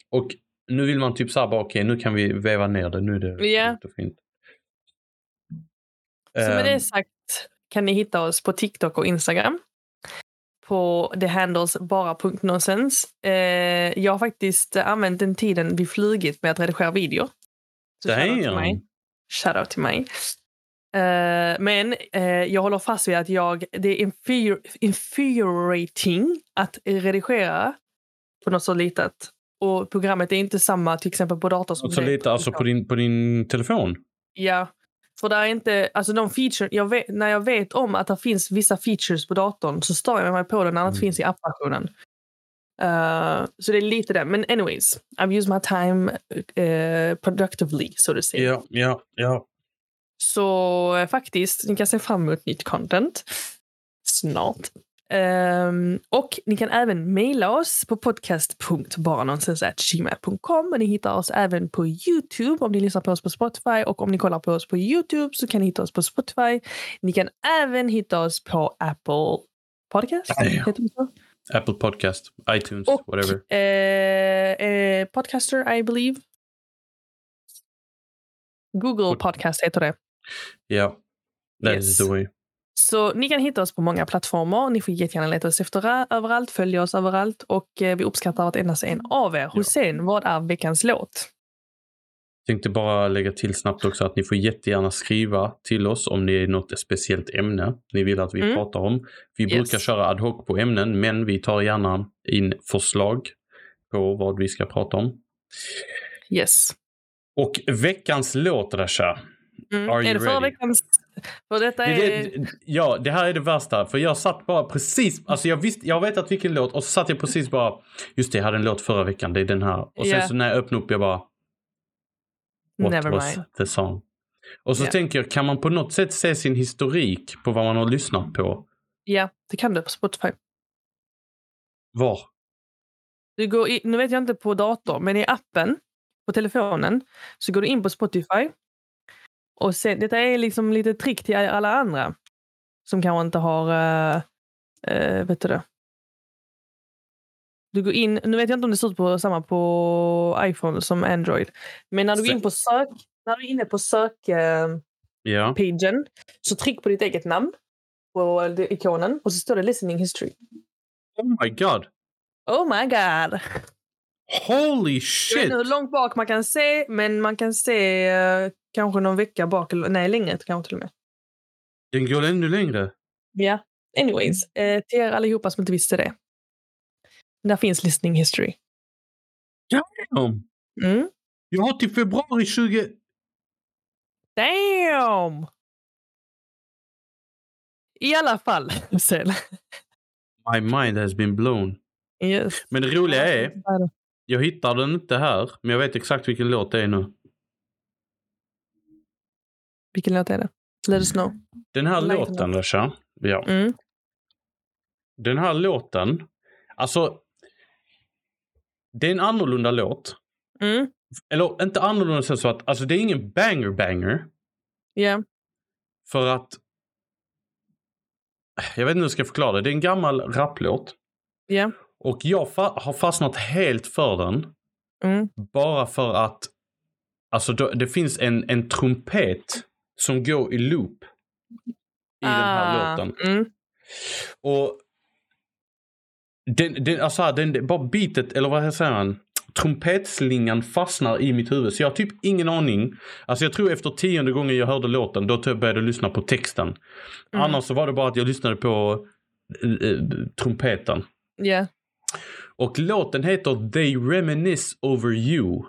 Och nu vill man typ såhär bara okej okay, nu kan vi väva ner det. Nu är det yeah. fint. Så med det ehm. sagt kan ni hitta oss på TikTok och Instagram på the handles. Eh, jag har faktiskt använt den tiden vi flugit med att redigera video. Så shoutout till mig. Shoutout till mig. Uh, men uh, jag håller fast vid att jag, det är infuri infuriating att redigera på något så litet. Och programmet är inte samma till exempel på dator som så lite, alltså på din, på din telefon? Ja, för det är inte, alltså de feature, jag vet, när jag vet om att det finns vissa features på datorn så stör jag mig på det när det mm. finns i appversionen. Uh, så det är lite det. Men anyways, I've used my time uh, productively, so to say. Ja, ja, ja. Så uh, faktiskt, ni kan se fram emot nytt content snart. Um, och ni kan även mejla oss på podcast.baranonsens.gmail.com. Ni hittar oss även på Youtube om ni lyssnar på oss på Spotify och om ni kollar på oss på Youtube så kan ni hitta oss på Spotify. Ni kan även hitta oss på Apple Podcast. Apple Podcast, iTunes, och, whatever. Uh, uh, podcaster, I believe. Google Podcast heter det. Ja, yeah, that yes. is the way. Så ni kan hitta oss på många plattformar. Ni får jättegärna leta oss efter överallt, följa oss överallt och eh, vi uppskattar vartenda en av er. Hussein, ja. vad är veckans låt? Tänkte bara lägga till snabbt också att ni får jättegärna skriva till oss om det är något speciellt ämne ni vill att vi mm. pratar om. Vi yes. brukar köra ad hoc på ämnen men vi tar gärna in förslag på vad vi ska prata om. Yes. Och veckans låt Rasha. Mm. Är det förra veckans för detta är... Det, ja, det här är det värsta. För jag satt bara precis, alltså jag visste, jag vet att vilken låt och så satt jag precis bara, just det, jag hade en låt förra veckan, det är den här. Och sen yeah. så när jag öppnade upp, jag bara, what Never was mind. the song? Och så yeah. tänker jag, kan man på något sätt se sin historik på vad man har lyssnat på? Ja, det kan du på Spotify. Var? Du går i, nu vet jag inte på dator, men i appen på telefonen så går du in på Spotify och sen, detta är liksom lite trick till alla andra som kanske inte har, uh, uh, vet du det? Du går in, nu vet jag inte om det ser ut på samma på iPhone som Android, men när du går in på sök, när du är inne på sökpagen uh, yeah. så tryck på ditt eget namn på ikonen och så står det listening history. Oh my god. Oh my god. Holy shit! Jag vet inte hur långt bak man kan se, men man kan se uh, kanske någon vecka bak. Nej, längre kanske till och med. Den går ännu längre? Ja. Anyways, uh, till er allihopa som inte visste det. Där finns listening history. Damn! Mm. Jag har till februari 20... Damn! I alla fall. My mind has been blown. Yes. Men det roliga är, jag hittar den inte här, men jag vet exakt vilken låt det är nu. Vilken låt är det? Let us know. Den här Lighten låten. Rasha. Ja. Mm. Den här låten, alltså. Det är en annorlunda låt. Mm. Eller inte annorlunda så att, alltså det är ingen banger banger. Yeah. För att. Jag vet inte hur jag ska förklara det. Det är en gammal raplåt. Yeah. Och jag fa- har fastnat helt för den. Mm. Bara för att. Alltså det finns en, en trumpet som går i loop. I den här Ah, låten. Mm. Och den, den, alltså den, bara bitet, eller vad säger man? Trumpetslingan fastnar i mitt huvud. Så jag har typ ingen aning. Alltså jag tror efter tionde gången jag hörde låten, då började jag lyssna på texten. Mm. Annars så var det bara att jag lyssnade på eh, trumpeten. Yeah. Och låten heter They Reminisce Over You.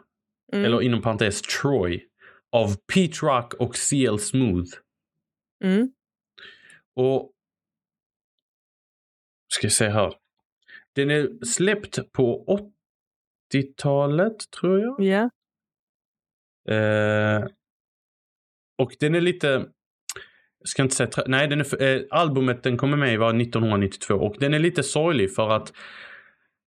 Mm. Eller inom parentes Troy. Av Pete Rock och CL Smooth. Mm. Och... Ska jag se här. Den är släppt på 80-talet tror jag. Yeah. Eh, och den är lite... Jag ska inte säga... Nej, den är, eh, albumet den kommer med var 1992 och den är lite sorglig för att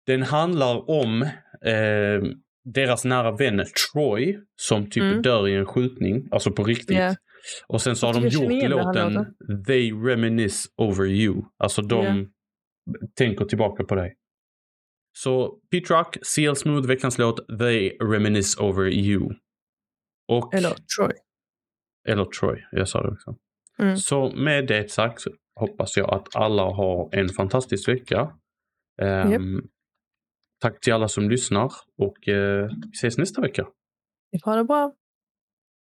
den handlar om eh, deras nära vän Troy som typ Mm. dör i en skjutning, alltså på riktigt. Yeah. Och sen så har de gjort låten They Reminisce Over You. Alltså de Yeah. tänker tillbaka på dig. Så Pete Rock, CL Smooth, veckans låt They Reminisce Over You. Och, Eller Troy. eller Troy, jag sa det också. Mm. Så med det sagt så hoppas jag att alla har en fantastisk vecka. Ehm, Tack till alla som lyssnar och eh, vi ses nästa vecka. Ha det bra.